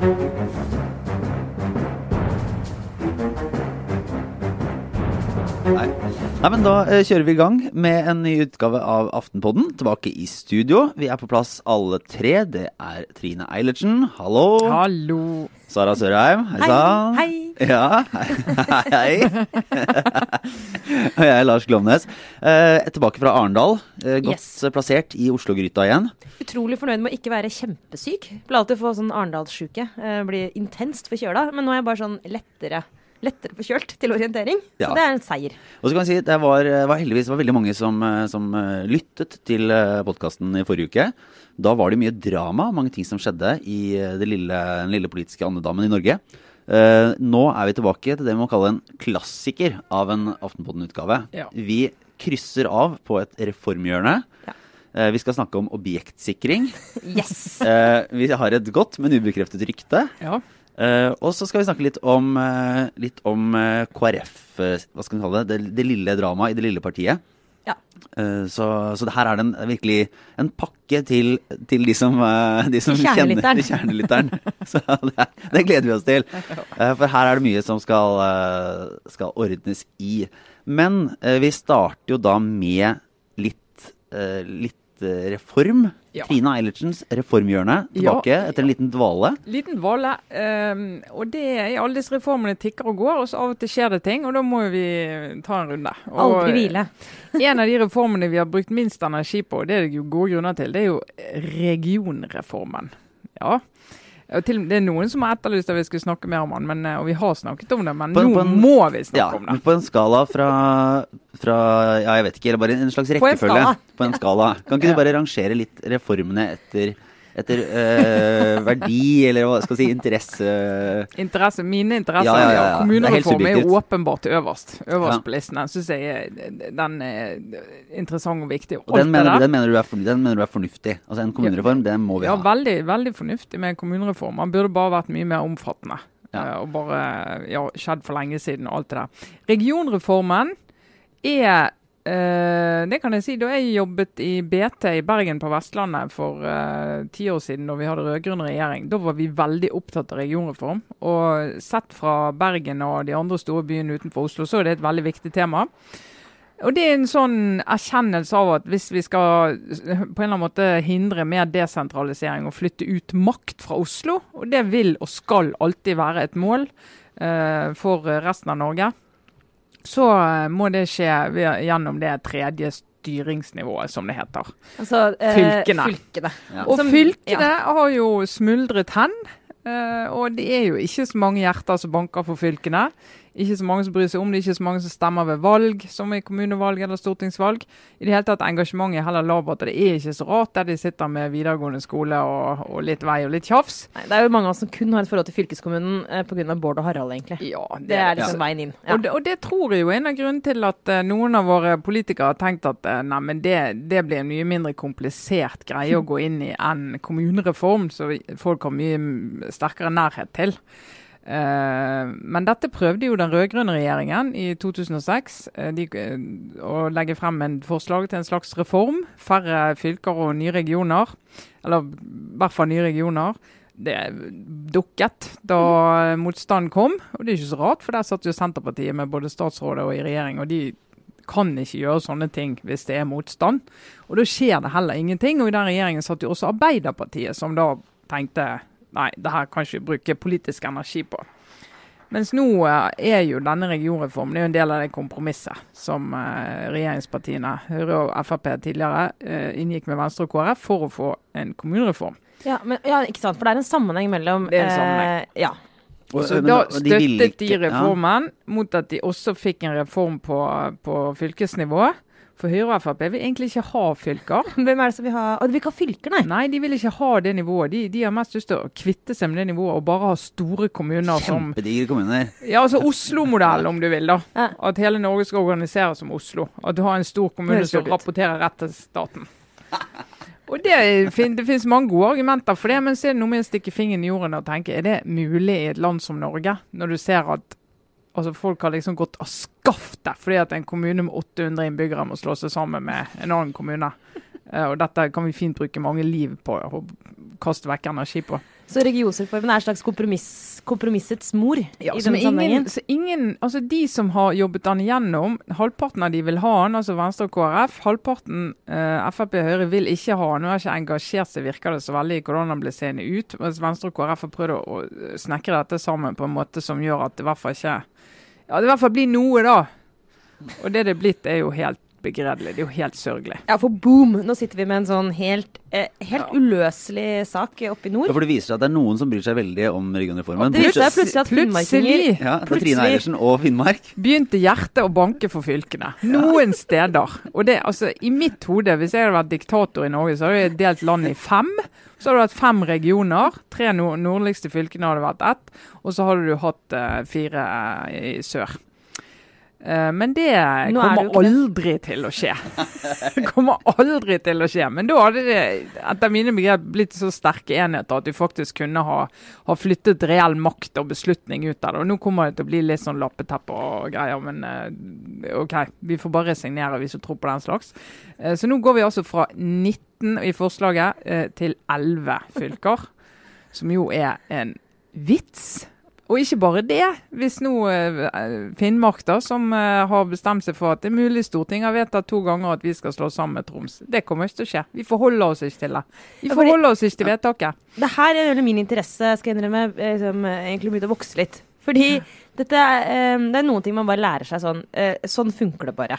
Nei. Nei, men Da eh, kjører vi i gang med en ny utgave av Aftenpodden. Tilbake i studio. Vi er på plass alle tre. Det er Trine Eilertsen, hallo. Hallo. Sara Sørheim, hei sann. Hei. Ja, hei. hei. Og jeg er Lars Glomnes. Eh, tilbake fra Arendal. Eh, godt Yes. plassert i Oslo-gryta igjen. Utrolig fornøyd med å ikke være kjempesyk. Pleier alltid å få sånn Arendalssjuke. Eh, Blir intenst forkjøla. Men nå er jeg bare sånn lettere, lettere forkjølt til orientering. Ja. Så det er en seier. Og så kan jeg si, Det var, var heldigvis var veldig mange som, eh, som eh, lyttet til podkasten i forrige uke. Da var det mye drama, mange ting som skjedde i eh, det lille, den lille politiske andedammen i Norge. Uh, nå er vi tilbake til det vi må kalle en klassiker av en Aftenpodden-utgave. Ja. Vi krysser av på et reformhjørne. Ja. Uh, vi skal snakke om objektsikring. Yes! Uh, vi har et godt, men ubekreftet rykte. Ja. Eh, og så skal vi snakke litt om, uh, litt om uh, KrF, eh, hva skal vi kalle det, det, det lille dramaet i det lille partiet. Ja. Så, så her er det en, virkelig en pakke til, til de som, de som Til kjenner kjernelytteren. så det, det gleder vi oss til. For her er det mye som skal, skal ordnes i. Men vi starter jo da med litt, litt reform. Ja. Trine Eilertsens reformhjørne tilbake Ja. etter en liten dvale. Liten dvale. Um, og det er alle disse reformene tikker og går, og så av og til skjer det ting, og da må vi ta en runde. Og Aldri hvile. en av de reformene vi har brukt minst energi på, og det er det jo gode grunner til, det er jo regionreformen. Ja. Til, det er noen som har etterlyst at vi skulle snakke mer om han, men, eh, og vi har snakket om det, men På- nå på en- må vi snakke Ja, om det. på en skala fra, fra Ja, jeg vet ikke, eller bare en slags På en rekkefølge. skala. På en skala. Kan ikke du bare rangere litt reformene etter, etter øh, verdi, eller hva skal jeg si, interesse Interesse, mine interesser. Ja, ja, ja, ja. kommunereform er er, åpenbart øverst. Øverst på listen. Den syns jeg den er interessant og viktig. Og den mener, du, den, mener du er, den mener du er fornuftig? Altså En kommunereform, den må vi ha. Ja, veldig, veldig fornuftig med en kommunereform. Den burde bare vært mye mer omfattende. Eh, og bare skjedd for lenge siden og alt det der. Regionreformen er eh, det kan jeg si. Da jeg jobbet i BT i Bergen på Vestlandet for eh, ti år siden, da vi hadde rød-grønn regjering, da var vi veldig opptatt av regionreform. Og sett fra Bergen og de andre store byene utenfor Oslo, så er det et veldig viktig tema. Og det er en sånn erkjennelse av at hvis vi skal på en eller annen måte hindre mer desentralisering og flytte ut makt fra Oslo, og det vil og skal alltid være et mål uh, for resten av Norge, så eh, må det skje gjennom det tredje styringsnivået, som det heter. Altså, eh, Fylkene. fylkene. Ja. Og Som- fylkene ja. har jo smuldret hen. eh, og det er jo ikke så mange hjerter som banker for fylkene. Ikke så mange som bryr seg om det, ikke så mange som stemmer ved valg, som i kommunevalg eller stortingsvalg. I det hele tatt Engasjementet er heller lavert. og Det er ikke så rart der de sitter med videregående skole og, og litt vei og litt tjafs. Nei, det er jo mange av oss som kun har et forhold til fylkeskommunen eh, pga. Bård og Harald, egentlig. Ja, Det er liksom veien inn. Ja. Og, det, og det tror jeg jo er en av grunnene til at eh, noen av våre politikere har tenkt at eh, nei, men det, det blir en mye mindre komplisert greie å gå inn i enn kommunereform, så folk har mye sterkere nærhet til. Eh, men dette prøvde jo den rød-grønne regjeringen i 2006 eh, de, eh, å legge frem en forslag til en slags reform. Færre fylker og nye regioner. Eller i hvert fall nye regioner det dukket da motstand kom. Og det er ikke så rart, for der satt jo Senterpartiet med både statsrådet og i regjering. og de kan ikke gjøre sånne ting hvis det er motstand. Og da skjer det heller ingenting. Og i den regjeringen satt jo også Arbeiderpartiet, som da tenkte nei, det her kan ikke vi bruke politisk energi på. Mens nå eh, er jo denne regionreformen det er jo en del av det kompromisset som eh, regjeringspartiene, Høyre og Frp tidligere, eh, inngikk med Venstre og KrF for å få en kommunereform. Ja, men, ja, ikke sant. For det er en sammenheng mellom Det er en sammenheng. Eh, ja. Og- Så da støttet de reformen mot at de også fikk en reform på, på fylkesnivå. For Høyre og Frp vil egentlig ikke ha fylker. Hvem er det som vil ha Å, de vil ikke ha fylker, nei. Nei, de vil ikke ha det nivået. De, de har mest lyst til å kvitte seg med det nivået og bare ha store kommuner som Kjempedigre kommuner. Ja, altså Oslo-modell, om du vil. da. Ja. At hele Norge skal organiseres som Oslo. At du har en stor kommune som rapporterer rett til staten. Og det, det finnes mange gode argumenter for det, men så er det noe med å stikke fingeren i jorden og tenke er det mulig i et land som Norge, når du ser at altså, folk har liksom gått av skaftet fordi at en kommune med 800 innbyggere må slå seg sammen med en annen kommune. Eh, og dette kan vi fint bruke mange liv på å kaste vekk energi på. Så regionsreformen er en slags kompromiss, kompromissets mor Ja, i denne sammenhengen? så ingen, altså De som har jobbet den igjennom, halvparten av de vil ha den, altså Venstre og KrF. Halvparten eh, Frp og Høyre vil ikke ha den. Nå har ikke engasjert seg virker det så veldig i hvordan den ble seende ut. Mens Venstre og KrF har prøvd å snekre dette sammen på en måte som gjør at det i hvert fall ikke Ja, det i hvert fall blir noe, da. Og det det er blitt, er jo helt begredelig. Det er jo helt sørgelig. Ja, for boom! Nå sitter vi med en sånn helt, eh, helt Ja. uløselig sak oppe i nord. Ja, for det viser seg at det er noen som bryr seg veldig om regionreformen. Det viser seg plutselig at finnmarkinger Plutselig Ja, det er Trine Eilertsen og Finnmark. begynte hjertet å banke for fylkene. Noen steder. Og det, altså, I mitt hode, hvis jeg hadde vært diktator i Norge, så hadde jeg delt landet i fem. Så hadde du hatt fem regioner. Tre nordligste fylkene hadde vært ett. Og så hadde du hatt eh, fire eh, i sør. Eh, men det er det kommer det. aldri til å skje. Det kommer aldri til å skje. Men da hadde det etter mine begrep blitt så sterke enheter at du faktisk kunne ha, ha flyttet reell makt og beslutning ut av det. Og Nå kommer det til å bli litt sånn lappeteppe og greier, men eh, OK. Vi får bare resignere, vi som tror på den slags. Eh, Så nå går vi altså fra 19 i forslaget til 11 fylker. Som jo er en vits. Og ikke bare det. Hvis nå eh, Finnmark, da, som eh, har bestemt seg for at det er mulig Stortinget har vedtatt to ganger at vi skal slå sammen med Troms. Det kommer ikke til å skje. Vi forholder oss ikke til det. Vi forholder oss ikke til vedtaket. Det her er jo min interesse, skal jeg innrømme, som eh, egentlig begynte å vokse litt. Fordi dette det er noen ting man bare lærer seg sånn. Sånn funker det bare.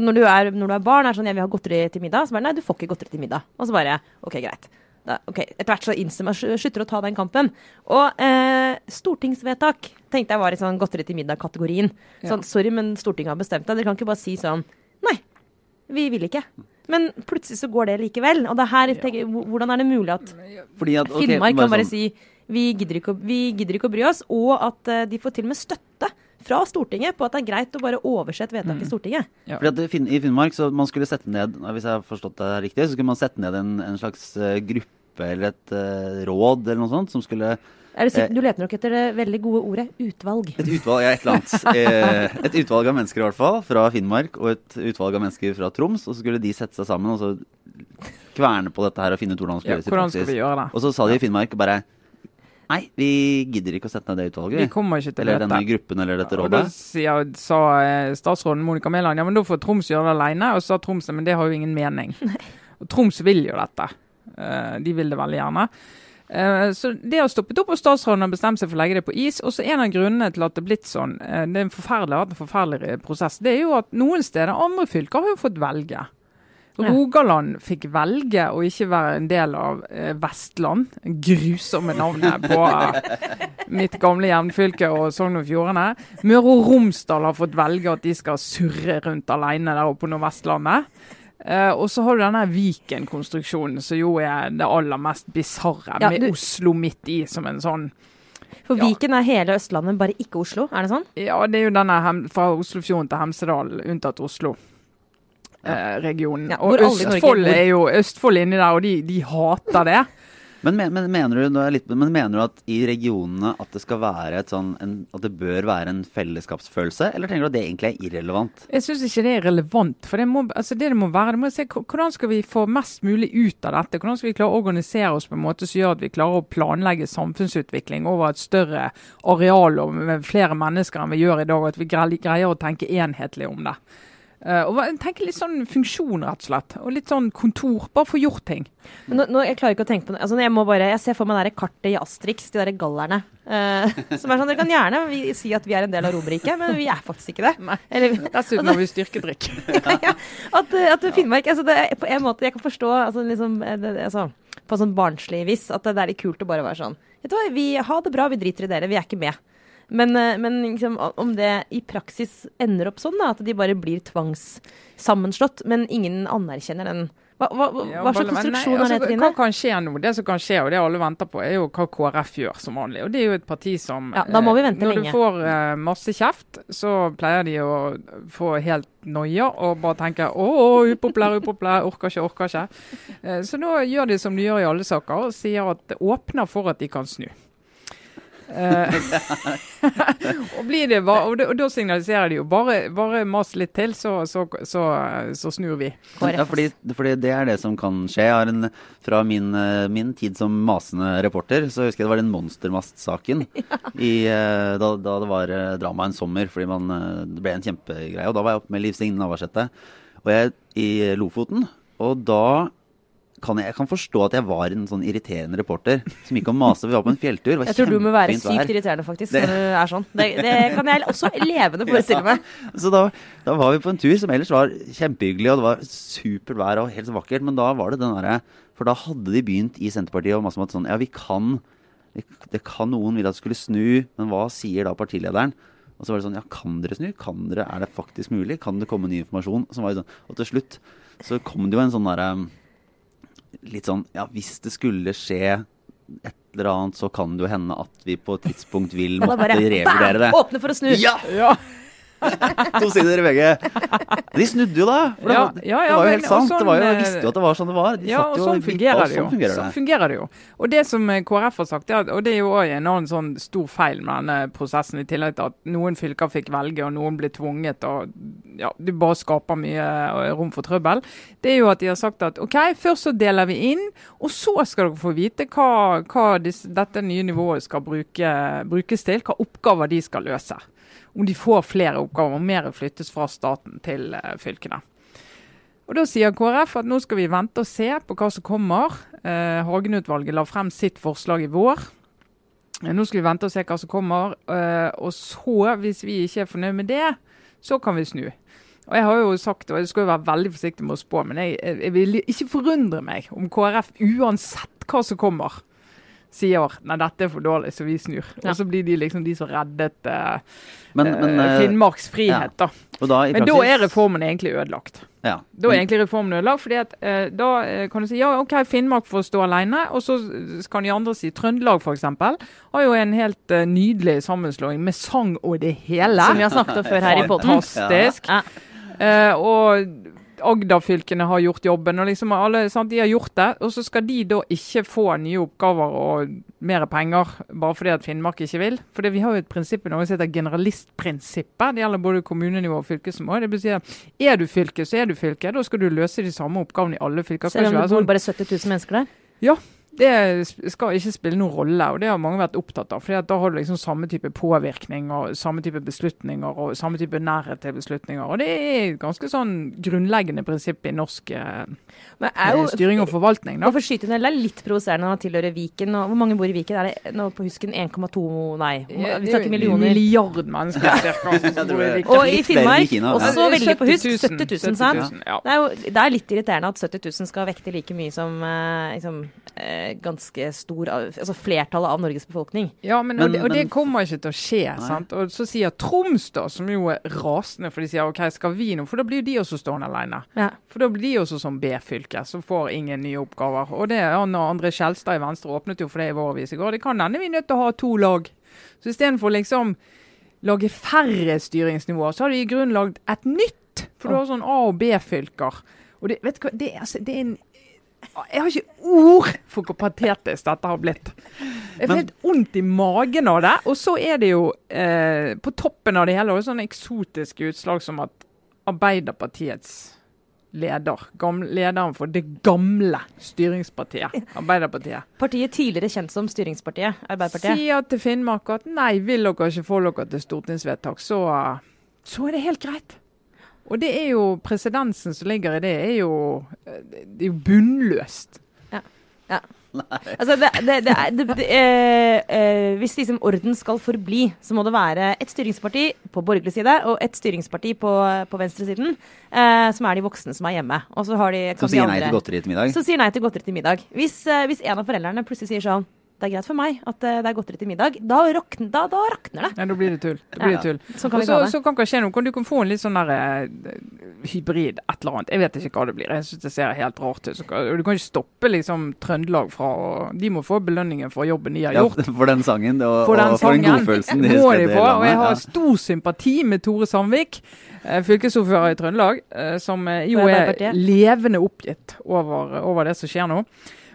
Når du er, når du er barn, er det sånn jeg vil ha godteri til middag. Så bare nei, du får ikke godteri til middag. Og så bare OK, greit. Da, ok, Etter hvert så innser man slutter å ta den kampen. Og eh, stortingsvedtak tenkte jeg var i sånn godteri til middag-kategorien. Ja. Sånn, sorry, men Stortinget har bestemt det. Dere kan ikke bare si sånn Nei, vi vil ikke. Men plutselig så går det likevel. Og det her, tenker, hvordan er det mulig at Fordi at, okay, Finnmark kan bare sånn- si vi gidder, ikke, å- vi gidder ikke å bry oss, og at uh, de får til og med støtte fra Stortinget på at det er greit å bare overse et vedtak i Stortinget. Fordi at I Finnmark så man skulle sette ned hvis jeg har forstått det riktig, så skulle man sette ned en, en slags eh, gruppe eller et uh, råd eller noe sånt som skulle Er det Eh. sikkert, du leter nok etter det veldig gode ordet utvalg. Et utvalg, ja, et eller annet. Eh, et utvalg av mennesker i hvert fall, fra Finnmark, og et utvalg av mennesker fra Troms. Og så skulle de sette seg sammen og så kverne på dette her og finne ut hvordan det skulle gjøres i hvordan skal vi gjøre det? Og så sa de i Finnmark bare Nei, vi gidder ikke å sette ned det utvalget. Vi kommer ikke til Eller denne gruppen eller dette Og da rådet. sa eh, statsråden Monica Mæland ja, men da får Troms gjøre det alene. Og så sa Troms men det har jo ingen mening. Og Troms vil jo dette. Eh, de vil det veldig gjerne. Eh, så det har stoppet opp, og statsråden har bestemt seg for å legge det på is. Og så En av grunnene til at det er blitt sånn, det er en forferdelig, en forferdelig prosess, det er jo at noen steder, andre fylker, har jo fått velge. Rogaland fikk velge å ikke være en del av eh, Vestland. Grusomme navnet på eh, mitt gamle hjemfylke og Sogn og Fjordane. Møre og Romsdal har fått velge at de skal surre rundt alene der oppe på Nordvestlandet. Uh, og så har du denne Viken-konstruksjonen, som jo er det aller mest bisarre, Ja, med Oslo midt i som en sånn For. Viken er hele Østlandet, bare ikke Oslo. Er det sånn? Ja, det er jo denne fra Oslofjorden til Hemsedal, unntatt Oslo. Eh, regionen. Og Østfold er jo Østfold inni der, og de, de hater det. Men, men, men, mener du, litt, men mener du at i regionene at det skal være et sånn en, At det bør være en fellesskapsfølelse, eller tenker du at det egentlig er irrelevant? Jeg syns ikke det er relevant. For det, må, altså det det må være, det må se hvordan skal vi få mest mulig ut av dette? Hvordan skal vi klare å organisere oss på en måte som gjør at vi klarer å planlegge samfunnsutvikling over et større areal og med flere mennesker enn vi gjør i dag, og at vi greier å tenke enhetlig om det. Eh, og tenk tenke litt sånn funksjon, rett og slett. Og litt sånn kontor. Bare få gjort ting. Men Nå, nå, jeg klarer ikke å tenke på det. Altså, jeg, må bare, jeg ser for meg det kartet i Astrix, de der gallerne. Uh, som er sånn, Dere kan gjerne vi, si at vi er en del av Romerriket, men vi er faktisk ikke det. Nei. Eller, Dessuten må vi styrkedrikk. ja, at, eh, at Finnmark altså det på en måte Jeg kan forstå altså, liksom, det, altså, på sånn barnslig vis at det er litt kult å bare være sånn Vet du hva, vi har det bra, vi driter i dere, vi er ikke med. Men, eh, men liksom, om det i praksis ender opp sånn, da, at de bare blir tvangssammenslått, men ingen anerkjenner den Hva, hva, hva, slags konstruksjon er altså, det, Trine? Hva kan skje nå? Det som kan skje, og det alle venter på, er jo hva KrF gjør som vanlig. Og det er jo et parti som Ja, da må vi vente eh, Når lenge. du får eh, masse kjeft, så pleier de å få helt noia og bare tenke å, upopulær, upopulær, orker ikke, orker ikke. Så nå gjør de som de gjør i alle saker, og sier at det åpner for at de kan snu. Eh, og, blir det bare, og, da- og da signaliserer de jo bare, bare mas litt til, så, så, så, så snur vi. Ja, fordi, fordi det er det som kan skje. Jeg har en, fra min, eh, min tid som masende reporter, så husker jeg det var den monstermast-saken i, eh, da, da det var drama en sommer, fordi man, det ble en kjempegreie. Og da var jeg oppe med Liv Signe Navarsete og jeg i Lofoten. Og da kan jeg, jeg kan forstå at jeg var en sånn irriterende reporter som gikk og maste. Vi var på en fjelltur. Jeg tror du må være sykt irriterende, faktisk, Det- når du er sånn. Det, det kan jeg også levende forestille meg. Så da, da var vi på en tur som ellers var kjempehyggelig, og det var supert vær og helt så vakkert. Men da var det den derre For da hadde de begynt i Senterpartiet og masse om at sånn Ja, vi kan Det kan noen ville at det skulle snu, men hva sier da partilederen? Og så var det sånn Ja, kan dere snu? Kan dere, Er det faktisk mulig? Kan det komme ny informasjon? Som var jo sånn, og til slutt så kom det jo en sånn derre Litt sånn Ja, hvis det skulle skje et eller annet, så kan det jo hende at vi på et tidspunkt vil måtte revurdere det. Åpne for å snu. Ja! Ja, To sider i VG. De snudde jo da. For det, Ja, ja, ja, det var jo helt sant. sånn, det var jo, eh, visste jo at det var sånn det var. De Ja, og jo sånn og sånn fungerer det jo. Sånn fungerer Sånn det. fungerer det jo. Og det som eh, KrF har sagt, er, og det er jo òg en annen sånn stor feil med denne prosessen, i tillegg til at noen fylker fikk velge og noen ble tvunget, og ja, det bare skaper mye eh, rom for trøbbel, det er jo at de har sagt at OK, først så deler vi inn, og så skal dere få vite hva, hva disse, dette nye nivået skal bruke, brukes til, hva oppgaver de skal løse. Om de får flere oppgaver, om mer flyttes fra staten til eh, fylkene. Og Da sier KrF at nå skal vi vente og se på hva som kommer. Eh, Hagen-utvalget la frem sitt forslag i vår. Eh, Nå skal vi vente og se hva som kommer. Eh, og så, hvis vi ikke er fornøyd med det, så kan vi snu. Og Jeg har jo sagt, og jeg skal jo være veldig forsiktig med å spå, men jeg, jeg vil ikke forundre meg om KrF, uansett hva som kommer, sier nei, dette er for dårlig, så vi snur. Ja. Og så blir de liksom de som reddet eh, Men, men, eh, eh, Finnmarks frihet, da. og da i Men da er reformen egentlig ødelagt. ja. Da er egentlig reformen ødelagt, fordi at eh, da eh, kan du si ja, OK, Finnmark får stå alene, og så kan de andre si Trøndelag f.eks. har jo en helt eh, nydelig sammenslåing med sang og det hele. Som vi har snakket om før her i poden. Fantastisk. Ja. Eh, og Agder-fylkene har gjort jobben, og liksom alle, sant, de har gjort det. Og så skal de da ikke få nye oppgaver og mer penger bare fordi at Finnmark ikke vil. For vi har jo et prinsipp i Norge som heter generalistprinsippet. Det gjelder både kommunenivå og fylkesnivå. Det betyr at er du fylke, så er du fylke. Da skal du løse de samme oppgavene i alle fylker. Selv om det bor sånn bare 70 000 mennesker der. Det skal ikke spille noen rolle, og det har mange vært opptatt av. fordi Da har du liksom samme type påvirkning og samme type beslutninger og samme type nærhet til beslutninger. og Det er et ganske sånn grunnleggende prinsipp i norsk eh, Men er jo, styring og forvaltning. da. Og for skytende, det er litt provoserende når man tilhører Viken. Og hvor mange bor i Viken? Er det nå på husken 1,2 Nei, vi snakker millioner. Milliard mennesker cirka. Og i Finnmark, også ja. veldig på husk, 70 70 000, sant? ja. Det er jo det er litt irriterende at 70 000 skal vekte like mye som eh, liksom, eh, ganske stor Altså flertallet av Norges befolkning. Ja, men, Men- og, det, og det kommer ikke til å skje. Nei. sant? Og så sier Troms, da, som jo er rasende, for de sier OK, skal vi nå? For da blir jo de også stående alene. Ja. For da blir de også som B-fylke, som får ingen nye oppgaver. Og det han og André Skjelstad i Venstre åpnet jo for det i vår avis i går. Det kan hende vi er nødt til å ha to lag. Så istedenfor liksom lage færre styringsnivåer, så har de i grunnen lagd et nytt. For du har sånn A- og B-fylker. Og det, vet du hva, det, er altså, det er en jeg har ikke ord for hvor patetisk dette har blitt. Jeg får helt vondt i magen av det. Og så er det jo eh, på toppen av det hele også sånne eksotiske utslag som at Arbeiderpartiets leder, gamle, lederen for det gamle styringspartiet, Arbeiderpartiet, Partiet tidligere kjent som styringspartiet, Arbeiderpartiet. sier til Finnmark at nei, vil dere ikke få dere til stortingsvedtak, så, så er det helt greit. Og det er jo presedensen som ligger i det, er jo, det er jo bunnløst. Altså, det, det, det, det, det, eh, eh, hvis liksom orden skal forbli, så må det være et styringsparti på borgerlig side og et styringsparti på, på venstresiden, eh, som er de voksne som er hjemme. Og så har de Som sier nei til godteri til middag. Som sier nei til godteri til middag. Hvis, eh, hvis en av foreldrene plutselig sier sånn Det er greit for meg at eh, det er godteri til middag, da, rakn, da, da rakner det. Ja, da blir det tull. Da blir det tull. Ja, kan så, ta det. så kan det skje noe. Du kan få en litt sånn der eh, hybrid, et eller annet. Jeg vet ikke hva det blir. Jeg syns det ser helt rart ut. Du kan ikke stoppe liksom Trøndelag fra å De må få belønningen for jobben de har Ja, gjort. for den sangen og, For den og for den godfølelsen de må de i få. Og jeg har stor sympati med Tore Sandvik, eh, fylkesordfører i Trøndelag, som jo er levende oppgitt over, over det som skjer nå.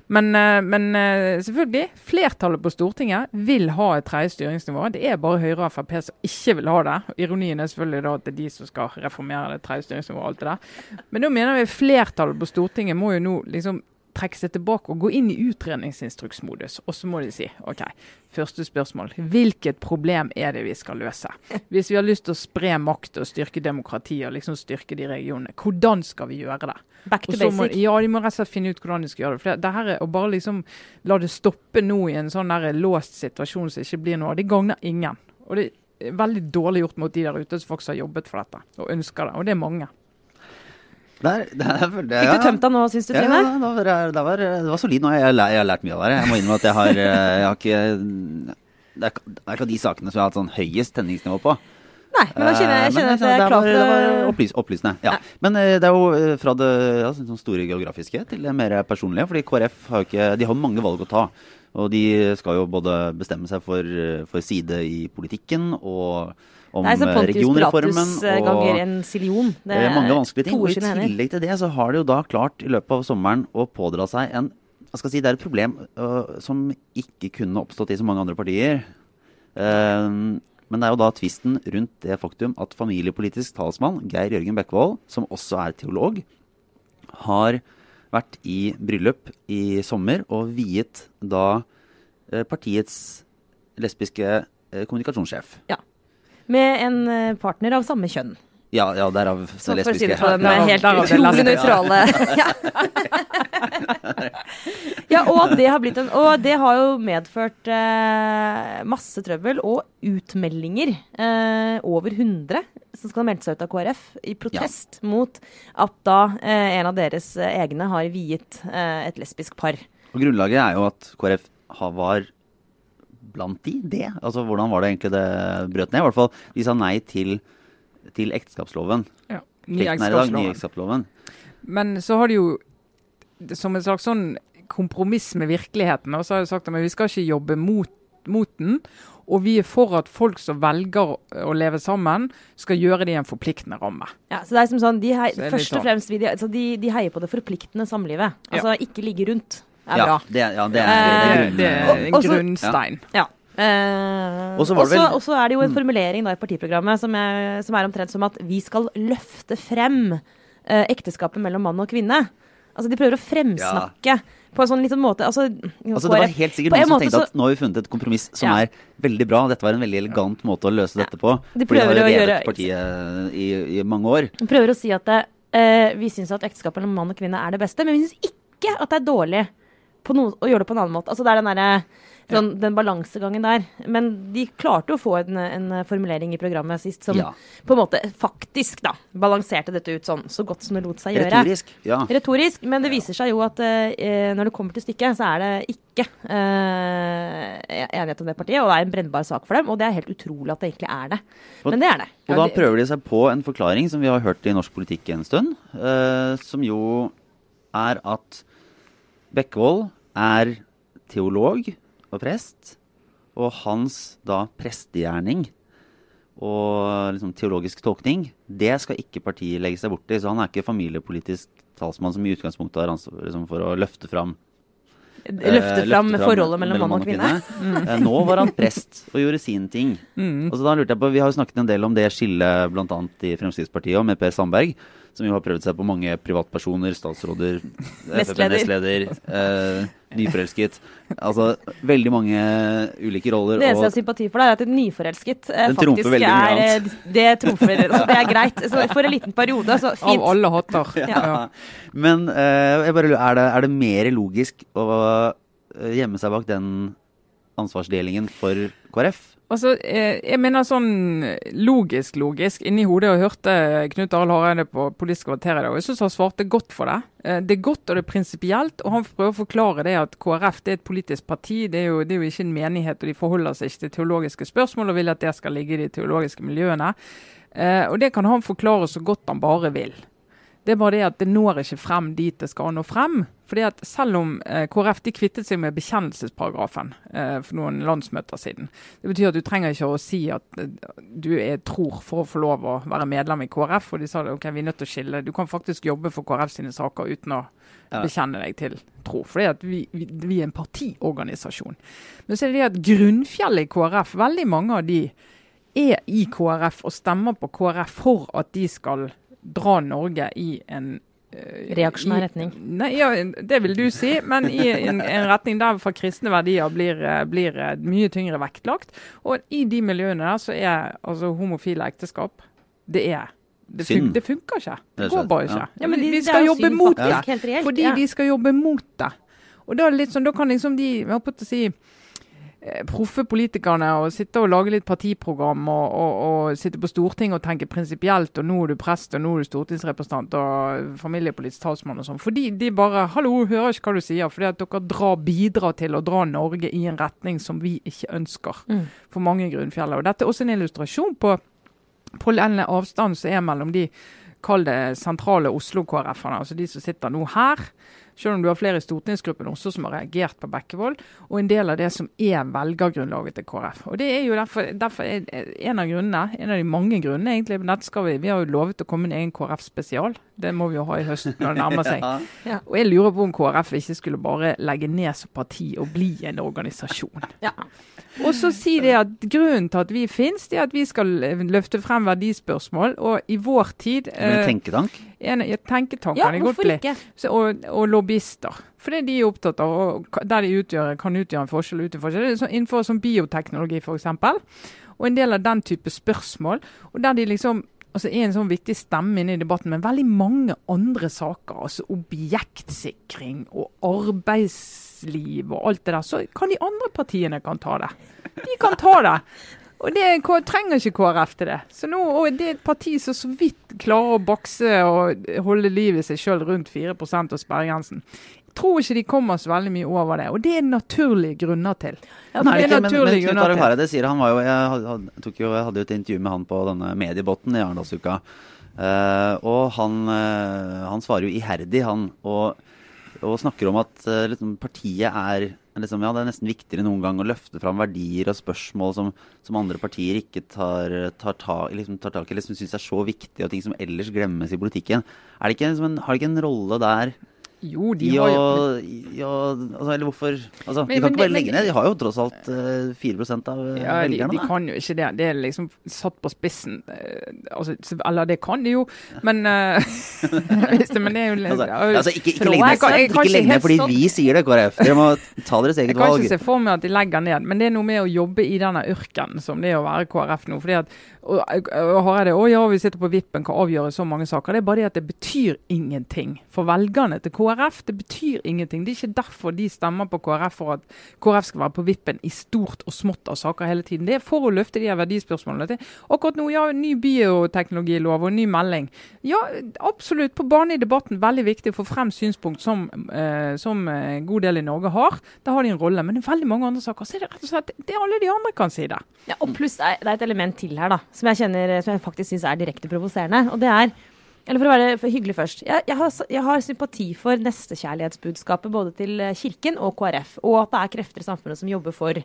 Men, eh, men eh, selvfølgelig, flertallet på Stortinget vil ha et tredje styringsnivå. Det er bare Høyre og Frp som ikke vil ha det. Ironien er selvfølgelig da at det er de som skal reformere det tredje styringsnivået. og alt det der. Men da mener vi flertallet på Stortinget må jo nå liksom trekke seg tilbake og gå inn i utredningsinstruksmodus. Og så må de si OK, første spørsmål. Hvilket problem er det vi skal løse? Hvis vi har lyst til å spre makt og styrke demokratiet og liksom styrke de regionene, hvordan skal vi gjøre det? Back to basic? må, ja, de må rett og slett finne ut hvordan de skal gjøre det. For det, det her er å bare liksom la det stoppe nå i en sånn der låst situasjon som ikke blir noe av, det gagner ingen. Og det er veldig dårlig gjort mot de der ute som faktisk har jobbet for dette og ønsker det. Og det er mange. Der, der, der, Fikk du tømt deg nå, syns du, Ja, Trine? det var, det var, det var solid nå. Jeg, har jeg har lært mye av det. Jeg må innrømme at jeg har, jeg har ikke- det er ikke av de sakene som jeg har hatt sånn høyest tenningsnivå på. Nei, men da kjenner jeg, jeg Eh, kjenner men at jeg er klart klar det var opplys, opplysende. Ja. Men eh, det er jo eh, fra det ja, sånn store geografiske til det mer personlige. fordi KrF har jo ikke, de har mange valg å ta. Og de skal jo både bestemme seg for, for side i politikken og om Nei, Pontius regionreformen. Ganger en silion. Det er mange vanskelige ting. Og I tillegg til det så har de jo da klart i løpet av sommeren å pådra seg en jeg skal si, Det er et problem uh, som ikke kunne oppstått i så mange andre partier. Eh, men det er jo da tvisten rundt det faktum at familiepolitisk talsmann Geir Jørgen Bekkevold, som også er teolog, har vært i bryllup i sommer og viet da eh, partiets lesbiske eh, kommunikasjonssjef. Ja. Med en eh, partner av samme kjønn. Ja, ja derav Så for å si det på den Derav- helt utrolig nøytrale ja. ja, og det har blitt en Og det har jo medført eh, masse trøbbel og utmeldinger. Eh, over 100 som skal ha meldt seg ut av KrF i protest mot at da eh, en av deres eh, egne har viet eh, et lesbisk par. Og grunnlaget er jo at KrF har, var blant de det. Altså hvordan var det egentlig det brøt ned? I hvert fall de sa nei til, til ekteskapsloven. Ja. Ny Plikten i dag, ny ekteskapslov. ekteskapsloven. Men så har de jo som en slags sånn kompromiss med virkeligheten, og så har de sagt at vi skal ikke jobbe mot, mot den. Og vi er for at folk som velger å, leve sammen, skal gjøre det i en forpliktende ramme. Ja, så det er som sånn, de hei, Så Først og fremst de, altså de, de heier på det forpliktende samlivet. Altså ikke ligge rundt. er Ja, bra. det, ja, det er, Eh, det er Det, grunn- det er en også- grunnstein. Ja. Eh, Og så var det vel- er det jo en formulering da i partiprogrammet som er, som er omtrent som at vi skal løfte frem eh, ekteskapet mellom mann og kvinne. Altså De prøver å fremsnakke på en sånn liten måte altså, Altså, det var helt sikkert noen som tenkte så- at nå har vi funnet et kompromiss som Ja. er veldig bra. Dette var en veldig elegant måte å løse dette på. De For de har jo revet gjøre- partiet i, i mange år. De prøver å si at det, eh, vi syns at ekteskap mellom mann og kvinne er det beste, men vi syns ikke at det er dårlig på noe, å gjøre det på en annen måte. Altså Det er den, derre- sånn, den balansegangen der. Men de klarte å få en, en formulering i programmet sist som Ja. på en måte faktisk da balanserte dette ut sånn så godt som det lot seg gjøre. Retorisk. Ja. Retorisk, men det viser seg jo at eh, når det kommer til stykket, så er det ikke eh, enighet om det partiet, og det er en brennbar sak for dem. Og det er helt utrolig at det egentlig er det. Men det er det. Og da prøver de seg på en forklaring som vi har hørt i norsk politikk en stund, eh, som jo er at Bekkevold er teolog og prest, og hans da prestegjerning og liksom teologisk tolkning, det skal ikke partiet legge seg borti. Så han er ikke familiepolitisk talsmann som i utgangspunktet har ansvar liksom, for å løfte fram eh, Løfte fram forholdet mellom mann og kvinne. Eh, Nå var han prest og gjorde sin ting. Mm. Og så da lurte jeg på, Vi har jo snakket en del om det skillet bl.a. i Fremskrittspartiet og med Per Sandberg, som jo har prøvd seg på mange privatpersoner, statsråder, Nestleder. eh, nyforelsket. Altså veldig mange ulike roller. Det eneste jeg har sympati for, deg er at et nyforelsket eh, Den faktisk veldig mye er eh, Det trumfer. Det er greit. Så for en liten periode, så Av alle hotter. ja. Men eh, jeg bare lurer, er, det, er det mer logisk å eh, gjemme seg bak den ansvarsdelingen for KrF? Altså, eh, jeg mener sånn logisk, logisk. Inni hodet og hørte Knut Arild Hareide på Politisk kvarter i dag, og jeg syns han svarte godt for det. Eh, Det er godt og det er prinsipielt, og han prøver å forklare det at KrF det er et politisk parti. Det er, jo, det er jo ikke en menighet, og de forholder seg ikke til teologiske spørsmål og vil at det skal ligge i de teologiske miljøene. Eh, og det kan han forklare så godt han bare vil. Det er bare det at det når ikke frem dit det skal nå frem. Fordi at Selv om eh, KrF de kvittet seg med bekjennelsesparagrafen eh, for noen landsmøter siden. Det betyr at du trenger ikke å si at eh, du er tror for å få lov å være medlem i KrF. Og de sa ok, vi er nødt til å skille. Du kan faktisk jobbe for KrF sine saker uten å Ja. bekjenne deg til tro. Fordi at vi, vi, vi er en partiorganisasjon. Men så er det det at grunnfjellet i KrF, veldig mange av de er i KrF og stemmer på KrF for at de skal dra Norge i en eh, Reaksjonær retning. Nei, ja, Det vil du si, men i en, en retning der for kristne verdier blir, eh, blir eh, mye tyngre vektlagt. Og i de miljøene der så er altså homofile ekteskap Det er det, fun det funker ikke. Det går bare ikke. Ja, men de- vi skal jobbe mot det. reelt, Fordi ja. de skal jobbe mot det. Og da, er det litt sånn, da kan liksom de jeg å si, proffe politikerne og sitte og lage litt partiprogram og, og, og sitte på Stortinget og tenke prinsipielt, og nå er du prest, og nå er du stortingsrepresentant og familiepolitisk talsmann og sånn. Fordi de bare 'Hallo, hører ikke hva du sier', fordi at dere drar, bidrar til å dra Norge i en retning som vi ikke ønsker. Mm. For mange grunnfjeller. Og dette er også en illustrasjon på, på den avstanden som er mellom de Kall det sentrale Oslo-KrF-ene, altså de som sitter nå her. Selv om du har flere i stortingsgruppen også som har reagert på Bekkevold. Og en del av det som er velgergrunnlaget til KrF. Og det er jo derfor, derfor er en av grunnene, en av de mange grunnene egentlig. men dette skal vi, vi har jo lovet å komme med en egen KrF-spesial. Det må vi jo ha i høst når det nærmer seg. Ja. Og jeg lurer på om KrF ikke skulle bare legge ned som parti og bli en organisasjon. Ja. Og så si det at grunnen til at vi finnes, det er at vi skal løfte frem verdispørsmål. Og i vår tid Med en eh, tenketank. En, ja, Tenketank Ja, godt bli. Så, og, og lobbyister. Fordi de er opptatt av, og der de utgjør, kan utgjøre en forskjell. Ut forskjell. Sånn innenfor sånn bioteknologi f.eks. Og en del av den type spørsmål. Og der de liksom altså er en sånn viktig stemme inne i debatten, men veldig mange andre saker. altså Objektsikring og arbeidsliv og alt det der. Så kan de andre partiene kan ta det. De kan ta det. Og det trenger ikke KrF til det. Så nå, og Det er et parti som så vidt klarer å bokse og holde liv i seg sjøl rundt 4 hos sperregrensen. Jeg tror ikke de kommer så veldig mye over det, og det er naturlige grunner til. Ja, det ikke, men, men Knut Arild. Hareide sier han var jo jeg, jo, jeg hadde jo et intervju med han på denne mediebåten i Arendalsuka. Uh, og han, uh, han svarer jo iherdig, han, og, og snakker om at uh, liksom, partiet er liksom, ja, Det er nesten viktigere noen gang å løfte fram verdier og spørsmål som, som andre partier ikke tar, tar, tak, liksom, tar tak i, eller som syns er så viktige, og ting som ellers glemmes i politikken. Er det ikke, liksom, en- har det ikke en rolle der Jo, de har jo ja, altså, Eller hvorfor altså, Men- De kan men ikke bare det- legge ned. De har jo tross alt uh, 4 av eh, Ja, de, velgerne. de de kan jo ikke det. Det er liksom satt på spissen. eh, altså, eller det kan de jo, men uh, det, Men det er jo Altså, altså, ikke, ikke legg ned, jeg, jeg ikke legg ned fordi vi sier det, KrF. Dere må ta deres eget valg. Jeg kan valg. ikke se for meg at de legger ned, men det er noe med å jobbe i denne yrken som det er å være KrF nå. fordi at og, og Hareide, å ja, vi sitter på vippen, hva avgjøre så mange saker? Det er bare det at det betyr ingenting for velgerne til KrF. Det betyr ingenting. Det er ikke derfor de stemmer på KrF for at KrF skal være på vippen i stort og smått av saker hele tiden. Det er for å løfte de her verdispørsmålene. til. Akkurat nå, ja, ny bioteknologilov og ny melding. Ja, absolutt. På bane i debatten, veldig viktig å få frem synspunkt som, eh, som en god del i Norge har. Da har de en rolle. Men i veldig mange andre saker så er det rett og slett det alle de andre kan si det. Ja, og pluss det er et element til her da, som jeg, kjenner, som jeg faktisk syns er direkte provoserende. Og det er eller for å være hyggelig først. Jeg, jeg, har, jeg har sympati for nestekjærlighetsbudskapet både til eh, Kirken og KrF. Og at det er krefter i samfunnet som jobber for,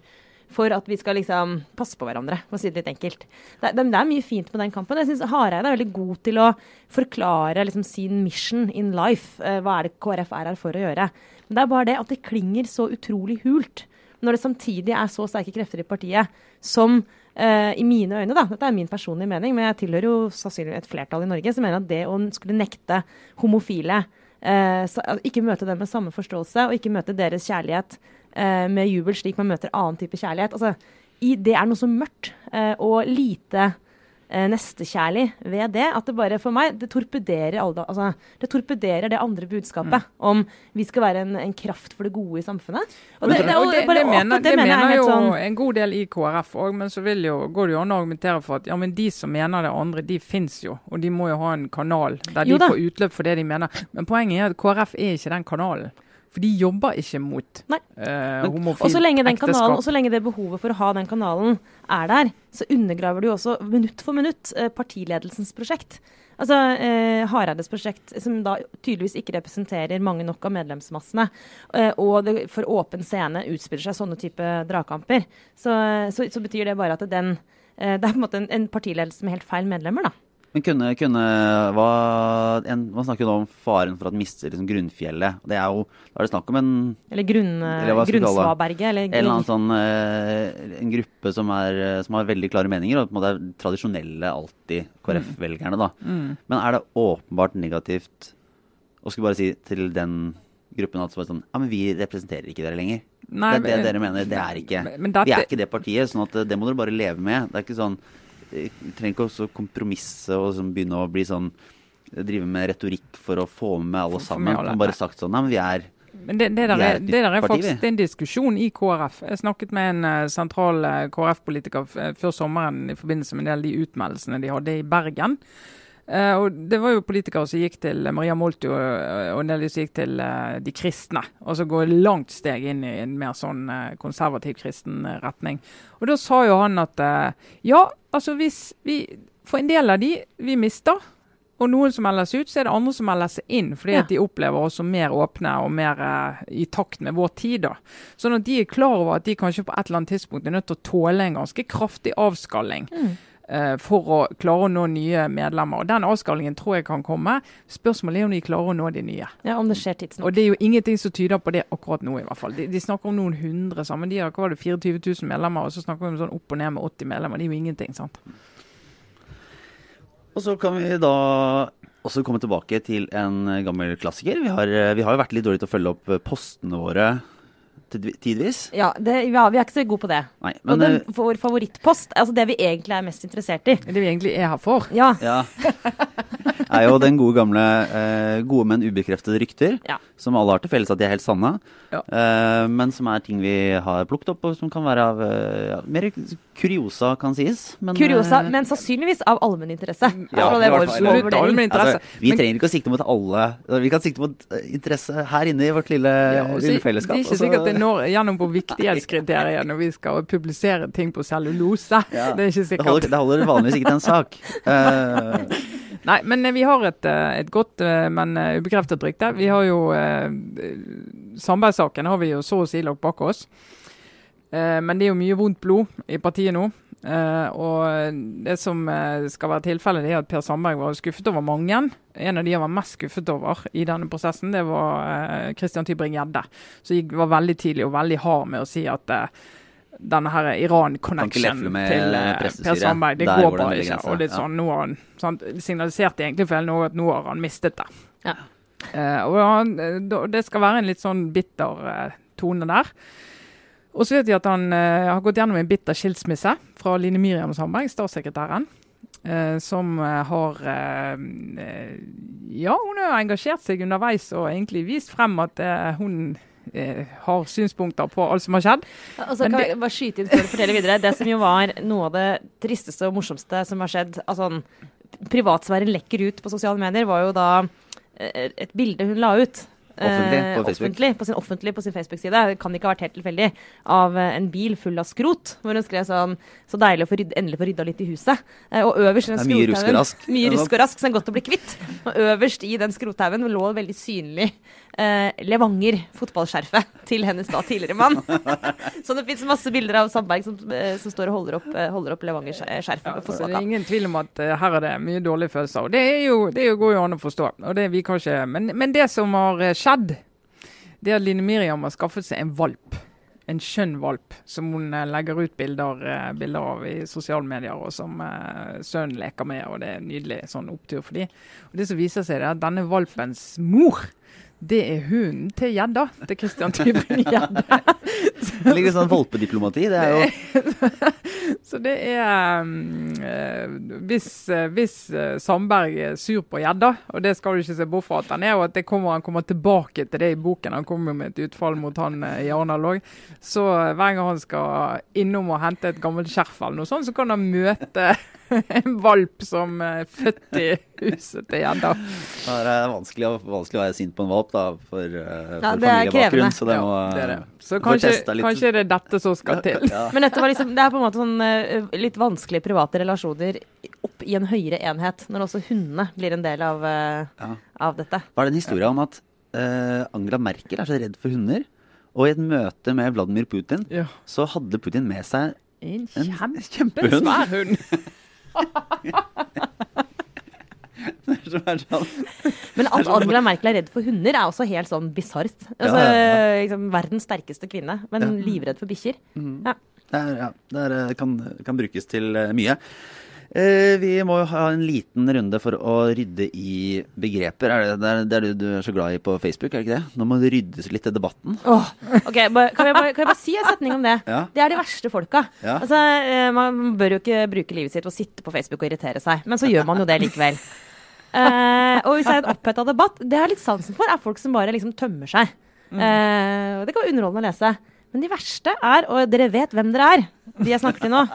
for at vi skal liksom passe på hverandre, for å si det litt enkelt. Det, det, det er mye fint med den kampen. Jeg syns Hareide er veldig god til å forklare liksom, sin mission in life. Eh, hva er det KrF er her for å gjøre? Men det er bare det at det klinger så utrolig hult. Når det samtidig er så sterke krefter i partiet som eh, i mine øyne, da, dette er min personlige mening, men jeg tilhører jo sannsynligvis et flertall i Norge som mener at det å skulle nekte homofile uh, Ikke møte dem med samme forståelse, og ikke møte deres kjærlighet uh, med jubel slik man møter annen type kjærlighet. Altså, i, det er noe så mørkt og lite eh, nestekjærlig ved det. At det bare for meg det torpederer, alle, altså, det, torpederer det andre budskapet om vi skal være en, en kraft for det gode i samfunnet. Og det, det, Og og det, bare mener, det mener er jo sånn en god del i KrF òg, men så vil jo, går det jo an å argumentere for at ja, men de som mener det andre, de fins jo. Og de må jo ha en kanal der de får utløp for det de mener. Men poenget er at KrF er ikke den kanalen. For de jobber ikke mot Nei. ekteskap. Og så lenge, den kanalen, og så lenge det behovet for å ha den kanalen er der, så undergraver du jo også minutt for minutt eh, partiledelsens prosjekt. Altså eh, Hareides prosjekt, som da tydeligvis ikke representerer mange nok av medlemsmassene, eh, og det for åpen scene utspiller seg sånne type dragkamper, så, så, så betyr det bare at den eh, Det er på en måte en, en partiledelse med helt feil medlemmer, da. Men kunne, kunne hva, en, Man snakker jo nå om faren for at mister liksom grunnfjellet. Det er jo, Da er det snakk om en Eller, grunn, eller grunnsvaberget. Eller, En eller annen sånn eh, En gruppe som, er, som har veldig klare meninger, og på en måte er tradisjonelle alltid KrF-velgerne, da. Mm. Men er det åpenbart negativt å skulle bare si til den gruppen at sånn Ja, men vi representerer ikke dere lenger. Nei, det er det dere mener. Det er ikke Men- men Vi er ikke det partiet, sånn at eh, det må dere bare leve med. Det er ikke sånn trenger ikke også kompromisse og liksom begynne å bli sånn Drive med retorikk for å få med alle sammen. Man bare sagt sånn Nei, men vi er Men det, det, der er det der er faktisk det en diskusjon i KrF. Jeg snakket med en uh, sentral uh, KrF-politiker eh, før sommeren i forbindelse med en del av de utmeldelsene de hadde i Bergen. Eh, og Det var jo politikere som gikk til Maria Molto og, og en del som gikk til uh, de kristne. Og så går langt steg inn i en mer sånn uh, konservativ kristen eh, retning. Og Da sa jo han at eh, ja, altså hvis vi For en del av de vi mister, og noen som melder seg ut, så er det andre som melder seg inn, fordi Ja. at de opplever oss som mer åpne og mer eh, i takt med vår tid. da. Sånn at de er klar over at de kanskje på et eller annet tidspunkt er nødt til å tåle en ganske kraftig avskalling. Mm. Eh, for å klare å nå nye medlemmer. Og Den avskallingen tror jeg kan komme. Spørsmålet er om de klarer å nå de nye. Ja, Om det skjer tidsnok. Og det er jo ingenting som tyder på det akkurat nå, i hvert fall. De, de snakker om noen hundre sammen. De har hva var det, 24 000 medlemmer, og så snakker vi om sånn opp og ned med 80 medlemmer. Det er jo ingenting, sant. Og så kan vi da også komme tilbake til en gammel klassiker. Vi har, vi har jo vært litt dårlige til å følge opp postene våre tidvis. Ja, det, ja, vi er ikke så gode på det. Nei, og den, eh, vår favorittpost, altså det vi egentlig er mest interessert i Det vi egentlig er her for. Ja, Ja. er jo den gode gamle eh, gode, men ubekreftede rykter. Ja. Som alle har til felles at de er helt sanne. Ja. Eh, men som er ting vi har plukket opp, og som kan være av eh, ja, mer kuriosa, kan sies. Men, kuriosa, eh, men sannsynligvis av allmenninteresse. Ja, Altså, det er vår-. Absolutt allmenninteresse. Altså, vi Men- trenger ikke å sikte mot alle. Vi kan sikte mot interesse her inne i vårt lille, Ja, og så- lille fellesskap. Det er ikke sikkert det når gjennom på viktighetskriteriet når vi skal publisere ting på cellulose. Ja, Det er ikke det holder, sikkert. det holder vanligvis ikke til en sak. Uh. Nei, men eh, vi har et, eh, et godt, men ubekreftet rykte. Vi har jo Sandberg-saken har vi jo så å si lagt bak oss. Eh, men det er jo mye vondt blod i partiet nå. Eh, og det som eh, skal være tilfellet, det er at Per Sandberg var skuffet over mange. En av de han var mest skuffet over i denne prosessen, det var Christian Tybring-Gjedde. Som var veldig tidlig og veldig hard med å si at denne her Iran-connection til. Per Sandberg, det går bare ikke. Og det er sånn, nå har han sånn, signaliserte egentlig for hele Norge at nå har han mistet det. Ja. Uh, og han, det skal være en litt sånn bitter uh, tone der. Og så vet vi at han eh, har gått gjennom en bitter skilsmisse fra Line Miriam Sandberg, statssekretæren. eh, som eh, har eh, Ja, hun har engasjert seg underveis og egentlig vist frem at eh, hun har synspunkter på alt som har skjedd. Altså, kan det- bare skyte inn før du forteller videre. Det som jo var noe av det tristeste og morsomste som har skjedd altså, Privatsfæren lekker ut på sosiale medier, var jo da et bilde hun la ut. Offentlig eh, på. Offentlig på sin, offentlig på sin Facebook-side. Det kan ikke ha vært helt tilfeldig. Av eh, en bil full av skrot. Hvor hun skrev sånn Så deilig å få rydde, endelig få rydda litt i huset. Eh, og øverst i den Det mye rusk og rask. Mye rusk og rask som er godt å bli kvitt. Og øverst i den skrothaugen lå veldig synlig eh, Levanger, fotballskjerfet, til hennes da tidligere mann. Så det fins masse bilder av Sandberg som, eh, som står og holder opp, eh, holder opp Levanger-skjerfet. Ja, med så det er ingen tvil om at uh, her er det mye dårlige følelser. Og det, er jo, det er jo, går jo an å forstå. Det, ikke, men, men det som har skjedd, det er at Line Miriam har skaffet seg en valp. En skjønn valp som hun legger ut bilder, bilder av i sosiale medier, og som sønnen leker med. og Det er en nydelig sånn opptur for dem. Og Det som viser seg, er at denne valpens mor det er hunden til gjedda. Til Christian Tybring-Gjedde. Det ligger sånn valpediplomati. Det er jo Så det er um, Hvis, eh, hvis eh, Sandberg er sur på gjedda, og det skal du ikke se bort fra at han er, og at det kommer, han kommer tilbake til det i boken, han kommer med et utfall mot han i Arendal òg, så hver gang han skal innom og hente et gammelt skjerf eller noe sånt, så kan han møte en valp som er født i huset til gjedda. Det er vanskelig, å- vanskelig å være sint på en valp, da, for, uh, Ja, for det familiebakgrunn. Så det Ja, må det er det. Så kanskje, kanskje det er dette som skal til. Ja. Men dette var liksom, det er på en måte sånn uh, litt vanskelige private relasjoner opp i en høyere enhet, når også hundene blir en del av, uh, Ja. av dette. Var det en historie om at eh, Angela Merkel er så redd for hunder? Og i et møte med Vladimir Putin Ja. så hadde Putin med seg En en kjempehund. kjempehund. hund. sånn Men at Angela Merkel er redd for hunder, er også helt sånn bisart. Altså, Ja, ja, liksom, verdens sterkeste kvinne, men Ja. livredd for bikkjer. Ja. Det, er, ja, det er, eh, kan, kan brukes til eh, mye. Eh, vi må jo ha en liten runde for å rydde i begreper. Er det, det, er, det du er så glad i på Facebook, er det ikke det? Nå må det ryddes litt i debatten. Oh, ok, kan, jeg bare, kan jeg bare si en setning om det? Ja. Det er de verste folka. Ja. Altså, eh, man bør jo ikke bruke livet sitt på å sitte på Facebook og irritere seg, men så gjør man jo det likevel. uh, og hvis det er en oppheta debatt, det jeg har litt sansen for, er folk som bare liksom tømmer seg. Og det kan være underholdende å lese. Men de verste er, og dere vet hvem dere er, de jeg snakker til nå.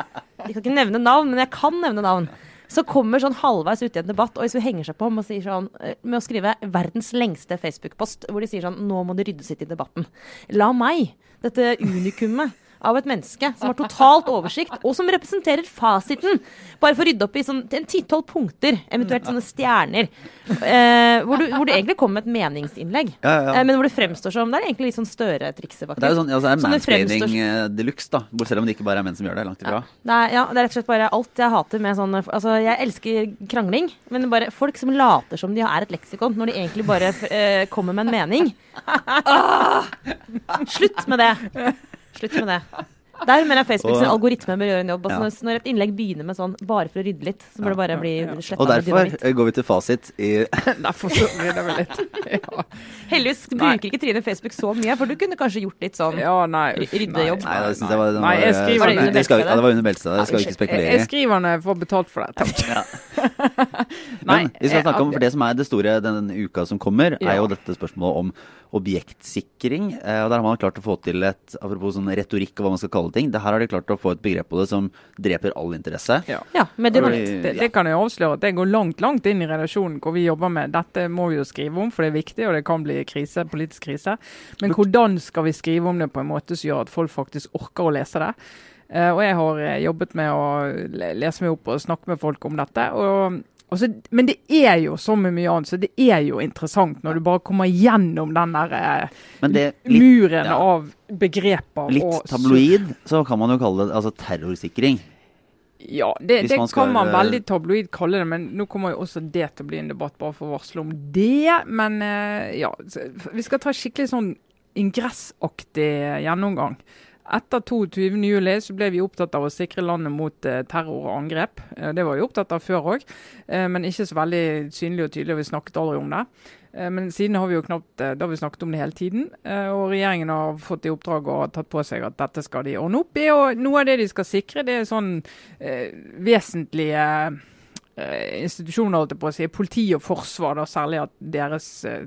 De kan ikke nevne navn, men jeg kan nevne navn. Så kommer sånn halvveis i en debatt og hvis vi henger seg på med å, sånn, eh, med å skrive verdens lengste Facebook-post, hvor de sier sånn Nå må det ryddes litt i debatten. La meg, dette unikummet av et menneske som har totalt oversikt, og som representerer fasiten, bare for å rydde opp i sånn, en ti-tolv punkter, eventuelt sånne stjerner, eh, hvor, du, hvor du egentlig kommer med et meningsinnlegg, Ja, ja. eh, men hvor det fremstår som Det er egentlig litt sånn Støre-trikset, faktisk. Det er jo sånn, ja, så er det det mansplaining fremstår- eh, de luxe, da. Selv om det ikke bare er menn som gjør det. Langt ifra. Det er, ja, det er rett og slett bare alt jeg hater med sånn Altså, jeg elsker krangling, men bare folk som later som de er et leksikon, når de egentlig bare eh, kommer med en mening. Ah! Slutt med det. Slutt med det. Der mener jeg Facebook sin algoritme bør gjøre en jobb. Altså, Ja. når, et innlegg begynner med sånn bare for å rydde litt, så bør det bare bli sletta Og derfor eh, går vi til fasit i Derfor så blir det vel litt. Ja. Heldigvis Nei. bruker ikke Trine Facebook så mye, for du kunne kanskje gjort litt sånn ja, nei. uff, Ryddejobb. Nei, nei, nei, jeg var, Nei, jeg skriver eh, det. det, skal, ja, det var under beltestedet. Det skal vi ikke Jeg, spekulere jeg skriver når jeg får betalt for det. Takk. Men vi skal snakke om, for det som er det store denne uka som kommer, er jo dette spørsmålet om objektsikring. Eh, og Der har man klart å få til et apropos sånn retorikk og hva man skal kalle ting. Det her har de klart å få et begrep på det som dreper all interesse. Ja. Ja, med det, Det, det kan jeg avsløre at det går langt langt inn i redaksjonen hvor vi jobber med dette må vi jo skrive om, for det er viktig, og det kan bli krise, politisk krise. Men hvordan skal vi skrive om det på en måte som gjør at folk faktisk orker å lese det? Eh, og jeg har eh, jobbet med å lese meg opp og snakke med folk om dette. og og så- men det er jo som med mye annet, så det er jo interessant når du bare kommer gjennom den der eh, litt, muren ja. av begreper. litt tabloid, så kan man jo kalle det altså terrorsikring. Ja, det, det man skal- kan man veldig tabloid kalle det, men nå kommer jo også det til å bli en debatt, bare for å varsle om det. Men eh, ja, vi skal ta skikkelig sånn ingressaktig gjennomgang. Etter 22.07 så ble vi opptatt av å sikre landet mot eh, terror og angrep. Eh, det var vi opptatt av før òg, eh, men ikke så veldig synlig og tydelig. Vi snakket aldri om det. Men siden har vi jo knapt da har vi snakket om det hele tiden. Og regjeringen har fått i oppdrag og tatt på seg at dette skal de ordne opp i. Og noe av det de skal sikre, det er sånn eh, vesentlige eh, institusjoner, holdt jeg på å si, politi og forsvar, da, særlig at deres eh,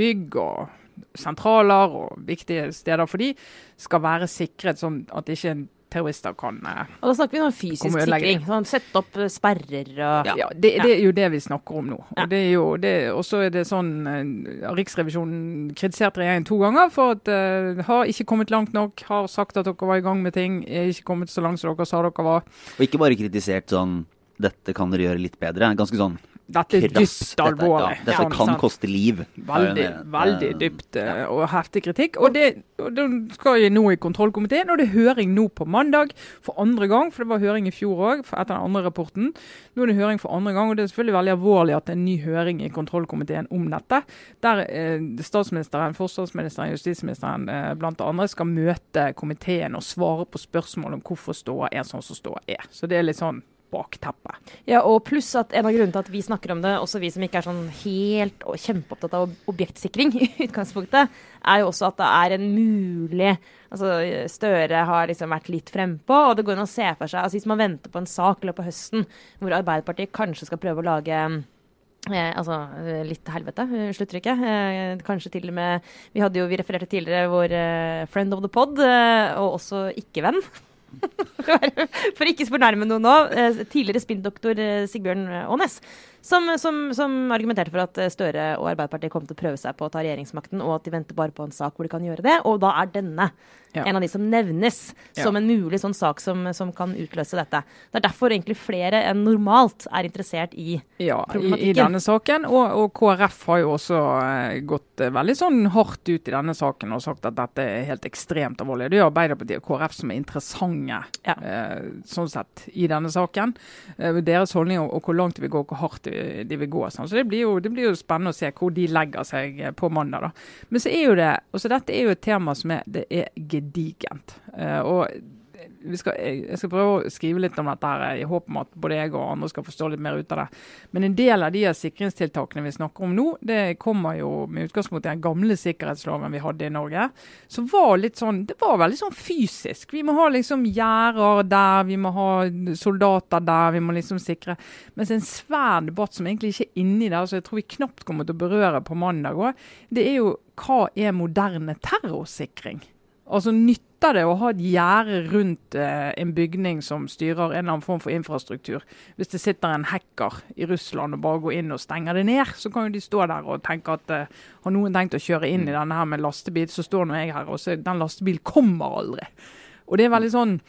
bygg og sentraler og viktige steder for de skal være sikret sånn at ikke en terrorister kan eh, Og da snakker vi om fysisk sikring. Sånn, Sette opp eh, sperrer og ja, det, det er jo det vi snakker om nå. Og det er jo det, også er det sånn eh, Riksrevisjonen kritiserte regjeringen to ganger for at uh, har ikke kommet langt nok, har sagt at dere var i gang med ting, er ikke kommet så langt som dere sa dere var. Og ikke bare kritisert sånn dette kan dere gjøre litt bedre. Ganske sånn Dette er dypt alvorlig. Dette, ja, dette kan sant? koste liv. Veldig, veldig dypt eh, og heftig kritikk. Og det, og det skal jeg nå i kontrollkomiteen, og det er høring nå på mandag for andre gang. For det var høring i fjor òg, etter den andre rapporten. Nå er det høring for andre gang, og det er selvfølgelig veldig alvorlig at det er en ny høring i kontrollkomiteen om dette. Der eh, statsministeren, forsvarsministeren, justisministeren eh, blant andre skal møte komiteen og svare på spørsmål om hvorfor ståa er sånn som ståa er. Så det er litt sånn bakteppe. Ja, og pluss at en av grunnene til at vi snakker om det, også vi som ikke er sånn helt og kjempeopptatt av objektsikring i utgangspunktet, er jo også at det er en mulig Altså Støre har liksom vært litt frempå, og det går an å se for seg altså Hvis man venter på en sak løpet av høsten hvor Arbeiderpartiet kanskje skal prøve å lage Eh, altså eh, litt helvete, sluttrykket. Eh, kanskje til og med Vi hadde jo, vi refererte tidligere vår eh, friend of the pod, eh, og også ikke-venn. for ikke fornærme noen nå, eh, tidligere spinndoktor eh, Sigbjørn Aanes, som, som, som, argumenterte for at Støre og Arbeiderpartiet kom til å prøve seg på å ta regjeringsmakten, og at de venter bare på en sak hvor de kan gjøre det. Og da er denne ja. en av de som nevnes som en mulig sånn sak som, som, kan utløse dette. Det er derfor egentlig flere enn normalt er interessert i ja, problematikken. I, i denne saken, og, og, KrF har jo også uh, gått uh, veldig sånn hardt ut i denne saken og sagt at dette er helt ekstremt alvorlig. Det er Arbeiderpartiet og KrF som er interessante uh, sånn sett i denne saken. deres holdning og, og, hvor langt vi går, hvor hardt de, de vil gå. Sånn. Så det blir, jo, det blir, jo, spennende å se hvor de legger seg på mandag. da. Men så er jo det, også dette er jo et tema som er, det er gedigent. Uh, og skal, jeg skal prøve å skrive litt om dette her, i håp om at både jeg og andre skal forstå litt mer ut av det. Men en del av de sikringstiltakene vi snakker om nå, det kommer jo med utgangspunkt i den gamle sikkerhetsloven vi hadde i Norge. Så var litt sånn, Det var veldig sånn fysisk. Vi må ha liksom gjerder der, vi må ha soldater der, vi må liksom sikre Mens en svær debatt som egentlig ikke er inni der, så jeg tror vi knapt kommer til å berøre på mandag òg, det er jo hva er moderne terrorsikring? Altså Nytter det å ha et gjerde rundt eh, en bygning som styrer en eller annen form for infrastruktur? Hvis det sitter en hacker i Russland og bare går inn og stenger det ned, så kan jo de stå der og tenke at eh, har noen tenkt å kjøre inn i mm. denne her med lastebil, så står nå jeg her, og så den lastebilen kommer aldri. Og det er veldig sånn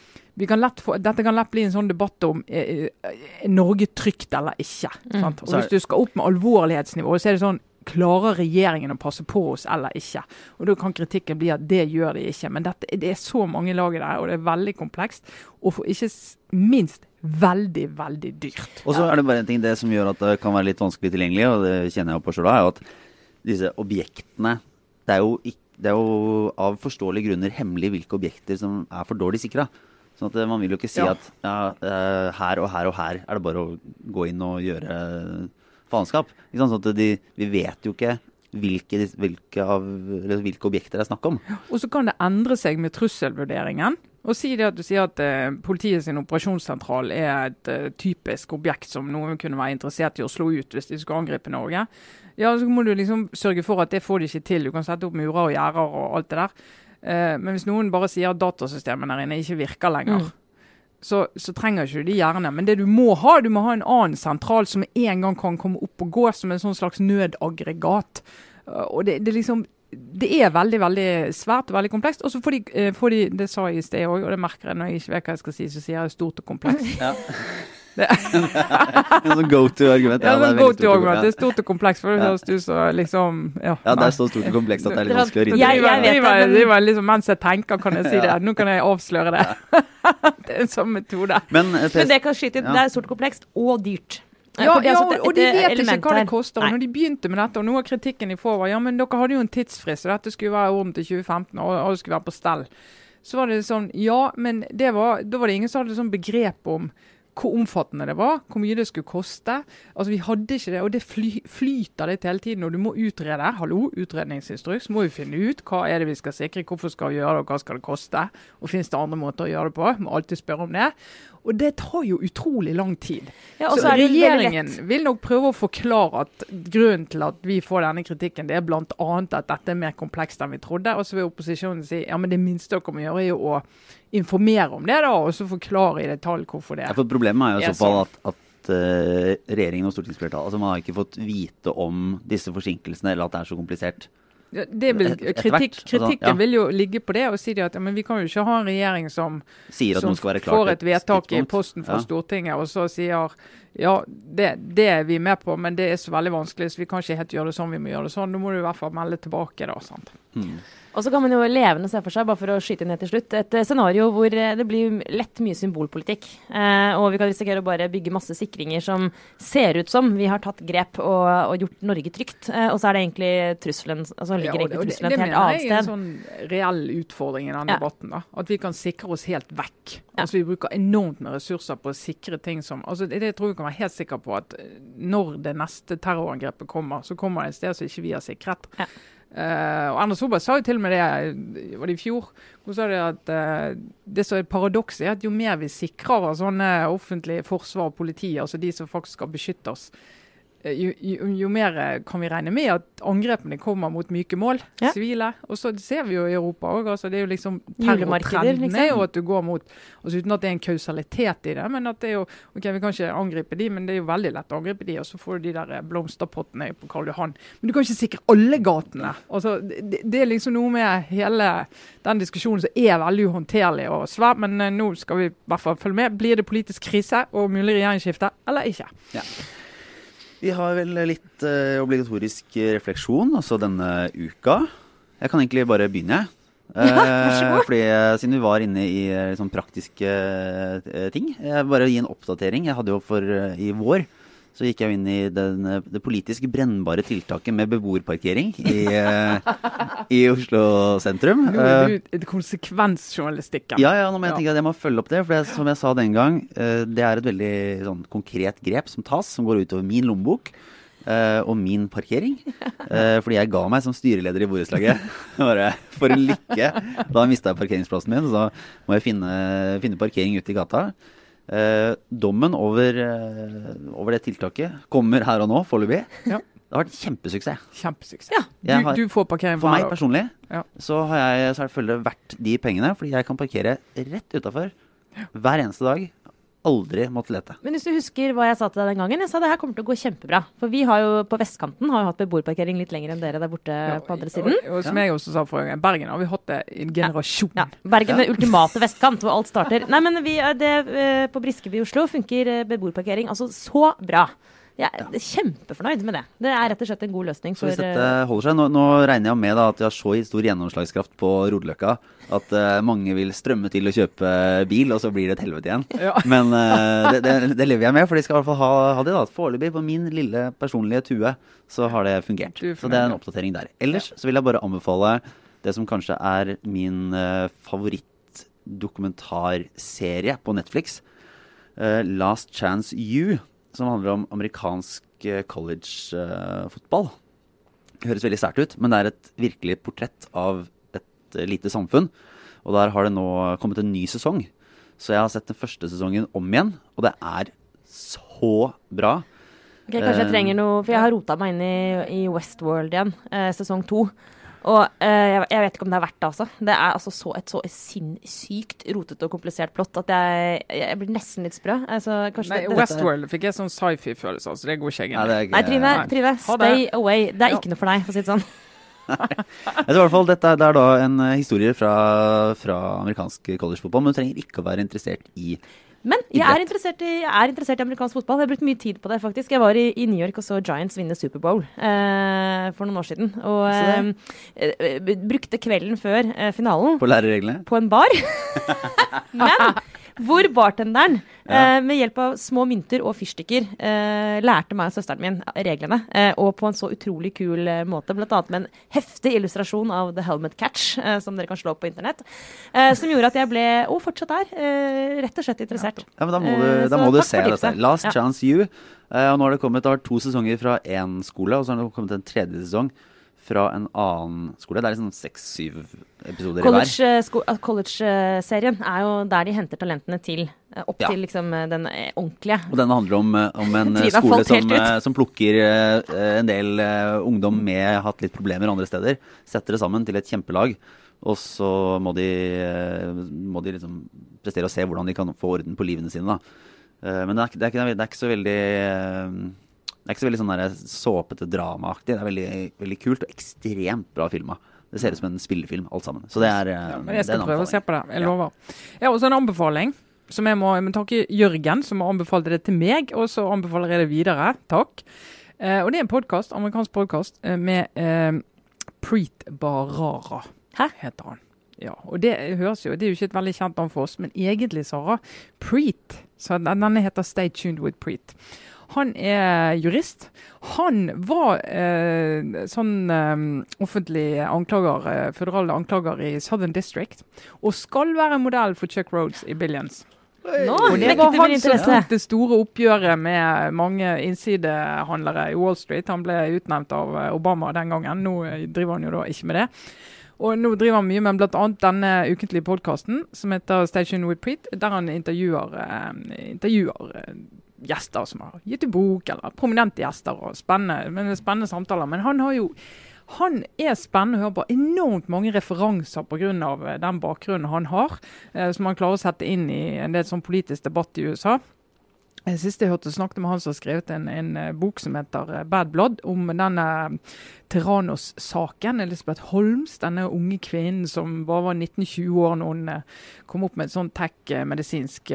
kan få, Dette kan lett bli en sånn debatt om eh, eh er Norge trygt eller ikke. Mm. Og Hvis du skal opp med alvorlighetsnivået, så er det sånn Klarer regjeringen å passe på oss eller ikke? Og Da kan kritikken bli at det gjør de ikke. Men dette, det er så mange lag i det, og det er veldig komplekst. Og for ikke minst veldig, veldig dyrt. Og så er det bare en ting det som gjør at det kan være litt vanskelig tilgjengelig, og det kjenner jeg på sjøl, er at disse objektene det er, jo, det er, jo, av forståelige grunner hemmelig hvilke objekter som er for dårlig sikra. Sånn at Man vil jo ikke si ja. at ja, eh, her og her og her er det bare å gå inn og gjøre faenskap. Sånn at de, vi vet jo ikke hvilke, hvilke, av, hvilke, objekter det er snakk om. Og så kan det endre seg med trusselvurderingen. Og si det at du sier at uh, politiet sin operasjonssentral er et uh, typisk objekt som noen kunne være interessert i å slå ut hvis de skulle angripe Norge. Ja, så må du liksom sørge for at det får de ikke til. Du kan sette opp murer og gjerder og alt det der. Uh, men hvis noen bare sier at datasystemene der inne ikke virker lenger, mm så, så, trenger ikke du det gjerne. Men det du må ha, du må ha en annen sentral som en gang kan komme opp og gå som en sånn slags nødaggregat. Uh, og det, det, liksom, det er veldig veldig svært og veldig komplekst. Og så får de, uh, får de, det sa jeg i sted òg, og det merker jeg når jeg ikke vet hva jeg skal si, så sier jeg stort og komplekst. Ja. en sånn go to-argument. Ja, ja, go to-argument. Det er stort og komplekst. For ja. du så liksom Ja, ja det er så stort og komplekst at det er litt vanskelig å rydde. Jeg, jeg vet det, det var liksom Mens jeg tenker, kan jeg si det. Nå kan jeg avsløre det. det er en sånn metode. Men, eh, Men det kan skyte inn. Det er stort komplekst og dyrt. Ja, ja, og de vet ikke hva det koster. Når de begynte med dette, og noe av kritikken de får var ja, men dere hadde jo en tidsfrist, og dette skulle være orden til 2015, og det skulle være på stell. Så var det sånn Ja, men var, da var det ingen som hadde sånn begrep om hvor omfattende det var, hvor mye det skulle koste. Altså, Vi hadde ikke det, og det fly, flyter litt hele tiden. Og du må utrede. Hallo, utredningsinstruks. Må vi finne ut hva er det vi skal sikre, hvorfor skal vi gjøre det, og hva skal det koste? Og Finnes det andre måter å gjøre det på? Må alltid spørre om det. Og det tar jo utrolig lang tid. Ja, så regjeringen vil nok prøve å forklare at grunnen til at vi får denne kritikken, det er bl.a. at dette er mer komplekst enn vi trodde. Og så vil opposisjonen si ja, men det minste dere må gjøre, er jo å informere om det, da, og så forklare i detalj hvorfor det er. Ja, for Problemet er jo i så fall at, at uh, regjeringen og stortingsflertallet altså man har ikke fått vite om disse forsinkelsene, eller at det er så komplisert. Ja, vil, kritikk, altså, kritikken vil jo ligge på det og si at ja, vi kan jo ikke ha en regjering som, som får et vedtak i posten fra Stortinget, og så sier ja, det, det, er vi med på, men det er så veldig vanskelig, så vi kan ikke helt gjøre det sånn, vi må gjøre det sånn. Da må du i hvert fall melde tilbake. da, sant? Mm. Og så kan man jo levende se for seg, bare for å skyte ned til slutt, et eh, scenario hvor eh, det blir lett mye symbolpolitikk. Eh, og vi kan risikere å bare bygge masse sikringer som ser ut som vi har tatt grep og, og gjort Norge trygt. Og så er det egentlig trusselen altså ligger ja, egentlig trusselen et helt annet sted. Det mener jeg er en sånn reell utfordring i denne ja. debatten. da, At vi kan sikre oss helt vekk. Ja. Altså Vi bruker enormt med ressurser på å sikre ting som altså det, det tror jeg kan være helt sikker på at når det neste terrorangrepet kommer, så kommer det et sted som ikke vi har sikret. Ja. Uh, og Erna Solberg sa jo til og med det var det i fjor. Hun sa det at uh, det som er paradokset, er at jo mer vi sikrer av sånne offentlige forsvar og politi, altså de som faktisk skal beskytte oss, eh, jo, jo, jo mer eh, kan vi regne med at angrepene kommer mot myke mål, Ja. sivile. Og så ser vi jo i Europa òg. Altså det er jo liksom terrortrendene liksom. jo at du går mot altså Uten at det er en kausalitet i det. men at det er jo, ok, Vi kan ikke angripe de, men det er jo veldig lett å angripe de, og så får du de der eh, blomsterpottene på Karl Johan. Men du kan ikke sikre alle gatene. Altså, det, det er liksom noe med hele den diskusjonen som er veldig uhåndterlig og svær. Men uh, nå skal vi i hvert fall følge med. Blir det politisk krise og mulig regjeringsskifte, eller ikke? Vi har vel litt eh, obligatorisk refleksjon også denne uka. Jeg kan egentlig bare begynne. jeg. Ja. Eh, fordi eh, Siden vi var inne i eh, sånn praktiske eh, ting. Jeg vil bare gi en oppdatering. Jeg hadde jo for eh, i vår så gikk jeg inn i den, eh, det politisk brennbare tiltaket med beboerparkering i, eh, i Oslo sentrum. Gjorde Eh, du konsekvensjournalistikken. ja, ja, nå må jeg tenke at jeg må følge opp det. For det, som jeg sa den gang, eh, det er et veldig sånn, konkret grep som tas, som går utover min lommebok. eh, og min parkering. Eh, fordi jeg ga meg som styreleder i borettslaget. Bare For en lykke. Da mista jeg parkeringsplassen min, så da må jeg finne, finne parkering ute i gata. Eh, dommen over, eh, over det tiltaket kommer her og nå, foreløpig. Ja. Det har vært kjempesuksess. Kjempesuksess. Ja, jeg Du, har- du får parkering For meg personlig Ja. så har jeg selvfølgelig vært de pengene, fordi jeg kan parkere rett utafor hver eneste dag. Aldri måtte lete. Men hvis du husker hva jeg sa til deg den gangen, jeg sa det her kommer til å gå kjempebra. For vi har jo på vestkanten har jo hatt beboerparkering litt lenger enn dere der borte Ja, på andre siden. Og, og som jeg også sa forrige gang, Bergen har vi hatt det i en generasjon. Ja, Bergen den ultimate vestkant, hvor alt starter. Nei, men vi, det, eh, På Briskeby i Oslo funker eh, beboerparkering altså så bra. Jeg er kjempefornøyd med det. Det er rett og slett en god løsning Så hvis dette eh, holder seg, nå, nå regner jeg med da at vi har så stor gjennomslagskraft på Rodeløkka at uh, mange vil strømme til å kjøpe bil, og så blir det et helvete igjen. Ja. Men uh, det, det, det lever jeg med, for de skal i hvert fall ha, ha det. da. Foreløpig på min lille personlige tue så har det fungert. Er Så det er en oppdatering der. Ellers så vil jeg bare anbefale det som kanskje er min uh, favorittdokumentarserie på Netflix. eh, Last Chance You, som handler om amerikansk collegefotball. college-fotball. Høres veldig sært ut, men det er et virkelig portrett av et eh, lite samfunn. Og der har det nå kommet en ny sesong. Så jeg har sett den første sesongen om igjen, og det er så bra. Ok, Kanskje jeg Eh, trenger noe For jeg har rota meg inn i, i Westworld igjen, eh, sesong to. Og eh, jeg, jeg vet ikke om det er verdt det, altså. Det er altså så, et så sinnssykt rotete og komplisert plott at jeg, jeg blir nesten litt sprø. Altså, kanskje Nei, det, det, Westworld fikk jeg sånn sci-fi-følelse av, så det går ikke egentlig. Nei, Nei, Trine, Nei. Trine stay det. away. Det er Ja. ikke noe for deg, for å si det sånn. Jeg tror i hvert fall dette er, er da en eh, historie fra, fra amerikansk collegefotball, men du trenger ikke å være interessert i Men jeg er, i, jeg er interessert i amerikansk fotball. Jeg har brukt mye tid på det, faktisk. Jeg var i, i New York og så Giants vinne Superbowl eh, for noen år siden. Og eh, eh, brukte kvelden før eh, finalen på lærereglene. på en bar. Men hvor bartenderen Ja. eh, med hjelp av små mynter og fyrstikker eh, lærte meg og søsteren min reglene. Eh, og på en så utrolig kul måte, bl.a. med en heftig illustrasjon av The Helmet Catch, som dere kan slå opp på internett. Eh, som gjorde at jeg ble, og fortsatt er, eh, rett og slett interessert. Ja, men Da må du, da må du se dette. Last Ja. Chance You. Eh, og nå har det kommet det har vært to sesonger fra én skole, og så har det kommet en tredje sesong fra en annen skole. Det er liksom seks-syv episoder i hver. College, eh, eh, College-serien er jo der de henter talentene til. eh, Opp Ja. til liksom den ordentlige. Og denne handler om, om en skole som, som plukker en del ungdom med hatt litt problemer andre steder. Setter det sammen til et kjempelag. Og så må de, må de liksom prestere og se hvordan de kan få orden på livene sine. Da. Men det er, det, er ikke, det er ikke så veldig Det er ikke så veldig sånn såpete dramaaktig. Det er veldig, veldig kult og ekstremt bra filma. Det ser ut som en spillefilm, alt sammen. Så det er, eh, Ja, men det jeg er skal en prøve å se på det. Jeg lover. Jeg har også en anbefaling. Som jeg må, jeg må takke Jørgen, som har anbefalt det til meg. Og så anbefaler jeg det videre. Takk. Eh, og det er en podkast, amerikansk podkast, eh, med eh, Preet Barara, Hæ? heter han. Ja, og det høres jo, det er jo ikke et veldig kjent navn for oss, men egentlig, Sara, Preet så Denne heter Stay Tuned with Preet. Han er jurist. Han var eh, sånn eh, offentlig anklager, eh, føderal anklager i Southern District, og skal være modell for Chuck Rhodes i Billions. Nå Og det var han som tok det store oppgjøret med mange innsidehandlere i Wall Street. Han ble utnevnt av eh, Obama den gangen. Nå eh, driver han jo da ikke med det. Og nå driver han mye med bl.a. denne ukentlige podkasten som heter Station with Preet, der han intervjuer, eh, intervjuer gjester som har gitt ut bok, eller prominente gjester. og Spennende, spennende samtaler. Men han har jo han er spennende å høre på. Enormt mange referanser pga. Eh, den bakgrunnen han har, eh, som han klarer å sette inn i en del sånn politisk debatt i USA. Sist jeg hørte snakket med han som har skrevet en, en bok som heter Bad Blood, om denne Terranos-saken. Elisabeth Holms, denne unge kvinnen som bare var 19-20 år når hun eh, kom opp med et sånt tech-medisinsk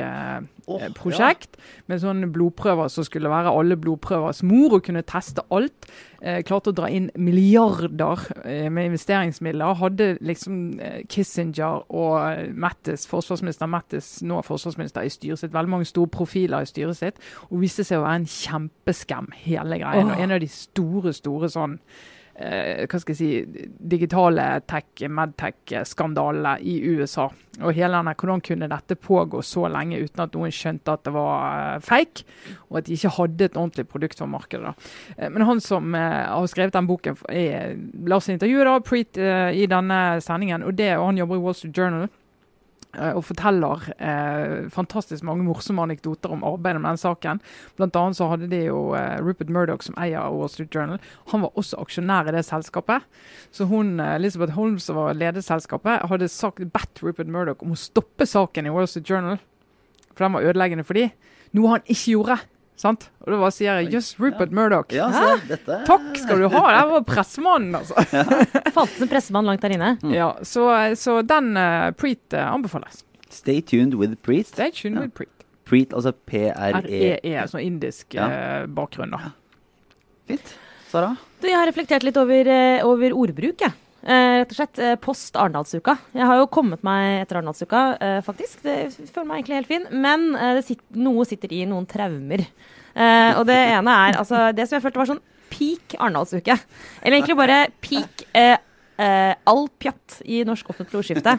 oh, prosjekt. Ja. Med sånne blodprøver som skulle være alle blodprøvers mor og kunne teste alt. Eh, klarte å dra inn milliarder eh, med investeringsmidler. Hadde liksom eh, Kissinger og Mattis, forsvarsminister Mattis, nå forsvarsminister, i styret sitt. Veldig mange store profiler i styret sitt. Og viste seg å være en kjempeskam, hele greien. Oh. Og en av de store, store sånn eh, hva skal jeg si, digitale tech, medtech-skandalene i USA. Og hele denne, Hvordan kunne dette pågå så lenge uten at noen skjønte at det var uh, fake, og at de ikke hadde et ordentlig produkt for markedet. Uh, men han som har skrevet den boken, er, la oss intervjue da, Preet i denne sendingen. og det, og Han jobber i Wall Street Journal. Eh, og forteller eh, fantastisk mange morsomme anekdoter om arbeidet med den saken. Blant annet så hadde de jo eh, Rupert Murdoch som eier Wall Street Journal. Han var også aksjonær i det selskapet. Så hun, eh, Elizabeth Holmes som var leder selskapet, hadde sagt, bedt Rupert Murdoch om å stoppe saken i Wall Street Journal. For den var ødeleggende for de, Noe han ikke gjorde. Sant? Og da bare sier jeg jøss, Rupert ja. Murdoch. Ja, så, dette... Takk skal du ha! Det var pressemannen, altså. Ja. Fantes en pressemann langt der inne. Mm. Ja, så, så den uh, Preet uh, anbefales. Stay tuned with Preet. Stay tuned with Preet. Preet, altså P-R-E-E. -E, sånn indisk uh, bakgrunn, da. Fint. Sara? Du, jeg har reflektert litt over, over ordbruk, jeg. Eh, rett og slett eh, post Arendalsuka. Jeg har jo kommet meg etter Arendalsuka, eh, faktisk. Det føler meg egentlig helt fin. Men sitter, noe sitter i noen traumer. og det ene er altså Det som jeg følte var sånn peak Arendalsuke. Eller egentlig bare peak Uh, all pjatt i norsk offentlig ordskifte.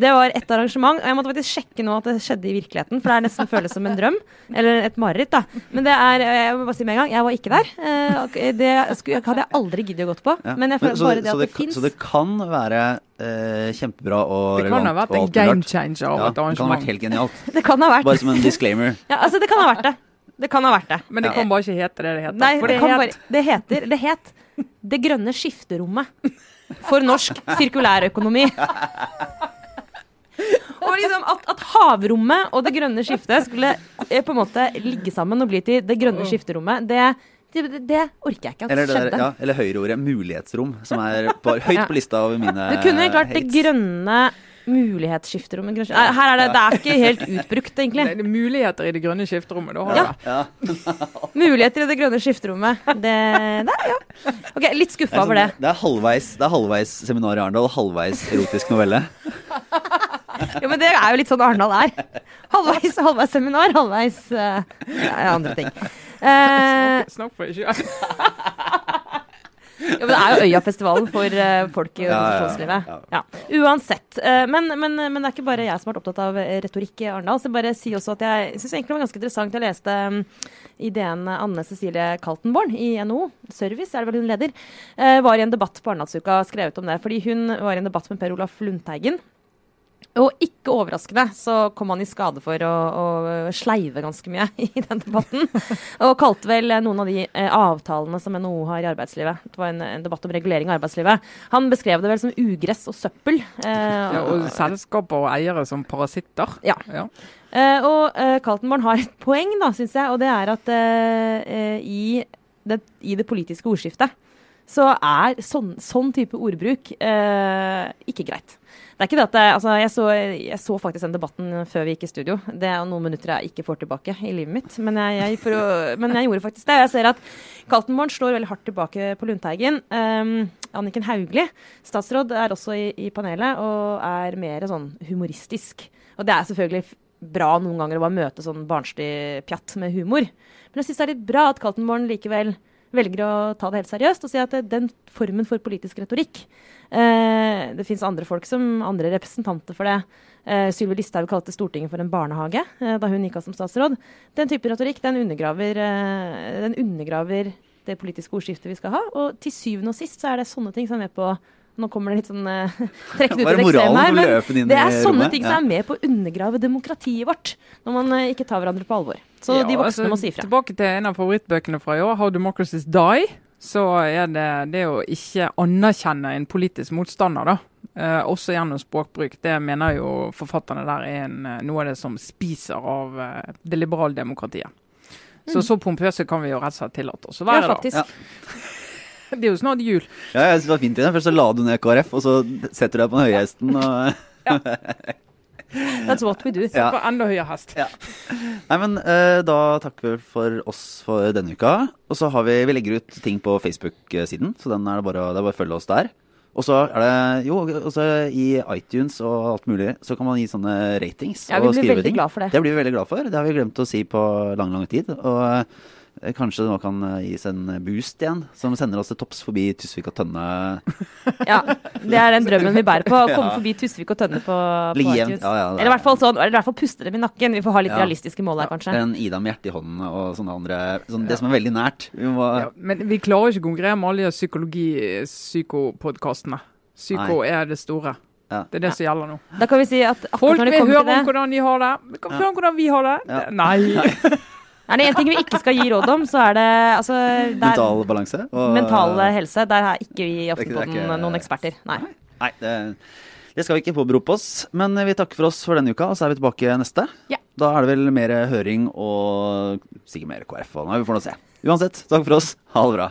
Det var ett arrangement. Og jeg måtte faktisk sjekke nå at det skjedde i virkeligheten, for det er nesten føles som en drøm. Eller et mareritt, da. Men det er Jeg må bare si med en gang, jeg var ikke der. Eh, det skulle, hadde jeg aldri giddet å gått på. Ja. Men jeg føler bare det at det, det fins. Så det kan være eh, kjempebra og relevant. Det kan ha vært en game changer av ja, et arrangement. Det kan ha vært helt genialt. det kan ha vært. Bare som en disclaimer. ja, altså det kan ha vært det. Det kan ha vært det. Men det kan bare ikke hete det det heter. Nei, det, det, het... bare, det heter Det het Det grønne skifterommet for norsk sirkulærøkonomi. Og liksom at, at, havrommet og det grønne skiftet skulle eh, på en måte ligge sammen og bli til det grønne skifterommet, det, det, det orker jeg ikke at eller skjedde. Der, ja, eller høyreordet mulighetsrom, som er på, høyt på lista over mine Det kunne klart det grønne mulighetsskifterom. Her er det, det er ikke helt utbrukt, egentlig. Det er muligheter i det grønne skifterommet. Da har ja. ja. muligheter i det grønne skifterommet. Det, det ja. Ok, Litt skuffa over det. Det er halvveis, det er halvveis seminar i Arendal, halvveis erotisk novelle. jo, men det er jo litt sånn Arendal er. Halvveis, halvveis seminar, halvveis uh, andre ting. Uh, Snakk for deg sjøl. Ja, men det er jo Øyafestivalen for uh, folk i organisasjonslivet. Ja, Uansett. Uh, men, men, men, det er ikke bare jeg som har vært opptatt av retorikk i Arendal. Så jeg bare si også at jeg syns egentlig det var ganske interessant. Jeg leste um, ideen Anne Cecilie Kaltenborn i NHO, Service er det vel hun leder, uh, var i en debatt på Arendalsuka skrevet om det. Fordi hun var i en debatt med Per Olaf Lundteigen og ikke overraskende så kom han i skade for å, å, sleive ganske mye i den debatten. Og kalte vel noen av de eh, avtalene som NHO har i arbeidslivet. Det var en, en, debatt om regulering av arbeidslivet. Han beskrev det vel som ugress og søppel. Eh, ja, og selskaper og eiere som parasitter. Ja. ja. Eh, og eh, Kaltenborn har et poeng, da, syns jeg, og det er at eh, i, det, i det politiske ordskiftet så er sånn, sånn type ordbruk eh, ikke greit. Det er ikke det at det, altså, jeg, så, jeg, så, faktisk den debatten før vi gikk i studio. Det er noen minutter jeg ikke får tilbake i livet mitt. Men jeg, jeg, å, men jeg gjorde faktisk det. Jeg ser at Kaltenborn slår veldig hardt tilbake på Lundteigen. Um, Anniken Hauglie, statsråd, er også i, i, panelet og er mer sånn humoristisk. Og det er selvfølgelig bra noen ganger å bare møte sånn barnslig pjatt med humor. Men jeg syns det er litt bra at Kaltenborn likevel velger å ta det helt seriøst og si at den formen for politisk retorikk Eh, det fins andre folk som andre representanter for det. Eh, Sylvi Listhaug kalte Stortinget for en barnehage eh, da hun gikk av som statsråd. Den type retorikk den undergraver, eh, den undergraver det politiske ordskiftet vi skal ha. Og til syvende og sist så er det sånne ting som er med på nå kommer det litt sånn uh, trukket ut et eksem her, men det er sånne ting som er med på å undergrave demokratiet vårt. Når man uh, ikke tar hverandre på alvor. Så Ja, de voksne altså, må si fra. Tilbake til en av favorittbøkene fra i år, 'How Democracies Die'. Så er det det å ikke anerkjenne en politisk motstander, da. Eh, også gjennom språkbruk. Det mener jo forfatterne der er en, eh, noe av det som spiser av eh, det liberale demokratiet. Så så pompøse kan vi jo rett og slett tillate oss å være, Ja, være, da. faktisk. Ja. Det er jo snart jul. Ja, jeg synes det var fint, det. Først så la du ned KrF, og så setter du deg på den høye hesten. Og, That's what we do. Ja. På enda høyere hest. Ja. Nei, men uh, Da takker vi for oss for denne uka. Og så har vi, vi legger ut ting på Facebook-siden, så den er det bare, det er bare å følge oss der. Og så er det jo også i iTunes og alt mulig, så kan man gi sånne ratings. Ja, vi blir veldig ting. glad for det. Det blir vi veldig glad for. Det har vi glemt å si på lang, lang tid. Og kanskje det nå kan eh, gis en boost igjen, som sender oss til topps forbi Tusvik og Tønne. Ja, Det er den drømmen vi bærer på. Å komme Ja. forbi Tusvik og Tønne på, på Ja, ja, er- eller i hvert fall sånn, eller i hvert fall puste dem i nakken. Vi får ha litt Ja. realistiske mål her, kanskje. En Ida med hjertet i hånden og sånne andre sånn, Det som er veldig nært. Vi må, Ja, men vi klarer ikke å konkurrere med alle de psykologi-psykopodkastene. Psyko er det store. Ja. Det er det som gjelder nå. Da kan vi si at Folk vil høre om hvordan de har det. Vi kan høre om hvordan vi har det. Ja. Nei. Er det én ting vi ikke skal gi råd om, så er det altså, der, mental balanse. og- mental helse. Der er ikke vi i Aftenposten ikke- noen eksperter. Nei. Nei, det, det skal vi ikke påberope oss. Men vi takker for oss for denne uka, og så er vi tilbake neste. Ja. Da er det vel mer høring og sikkert mer KrF. vi får nå se. Uansett, takk for oss. Ha det bra.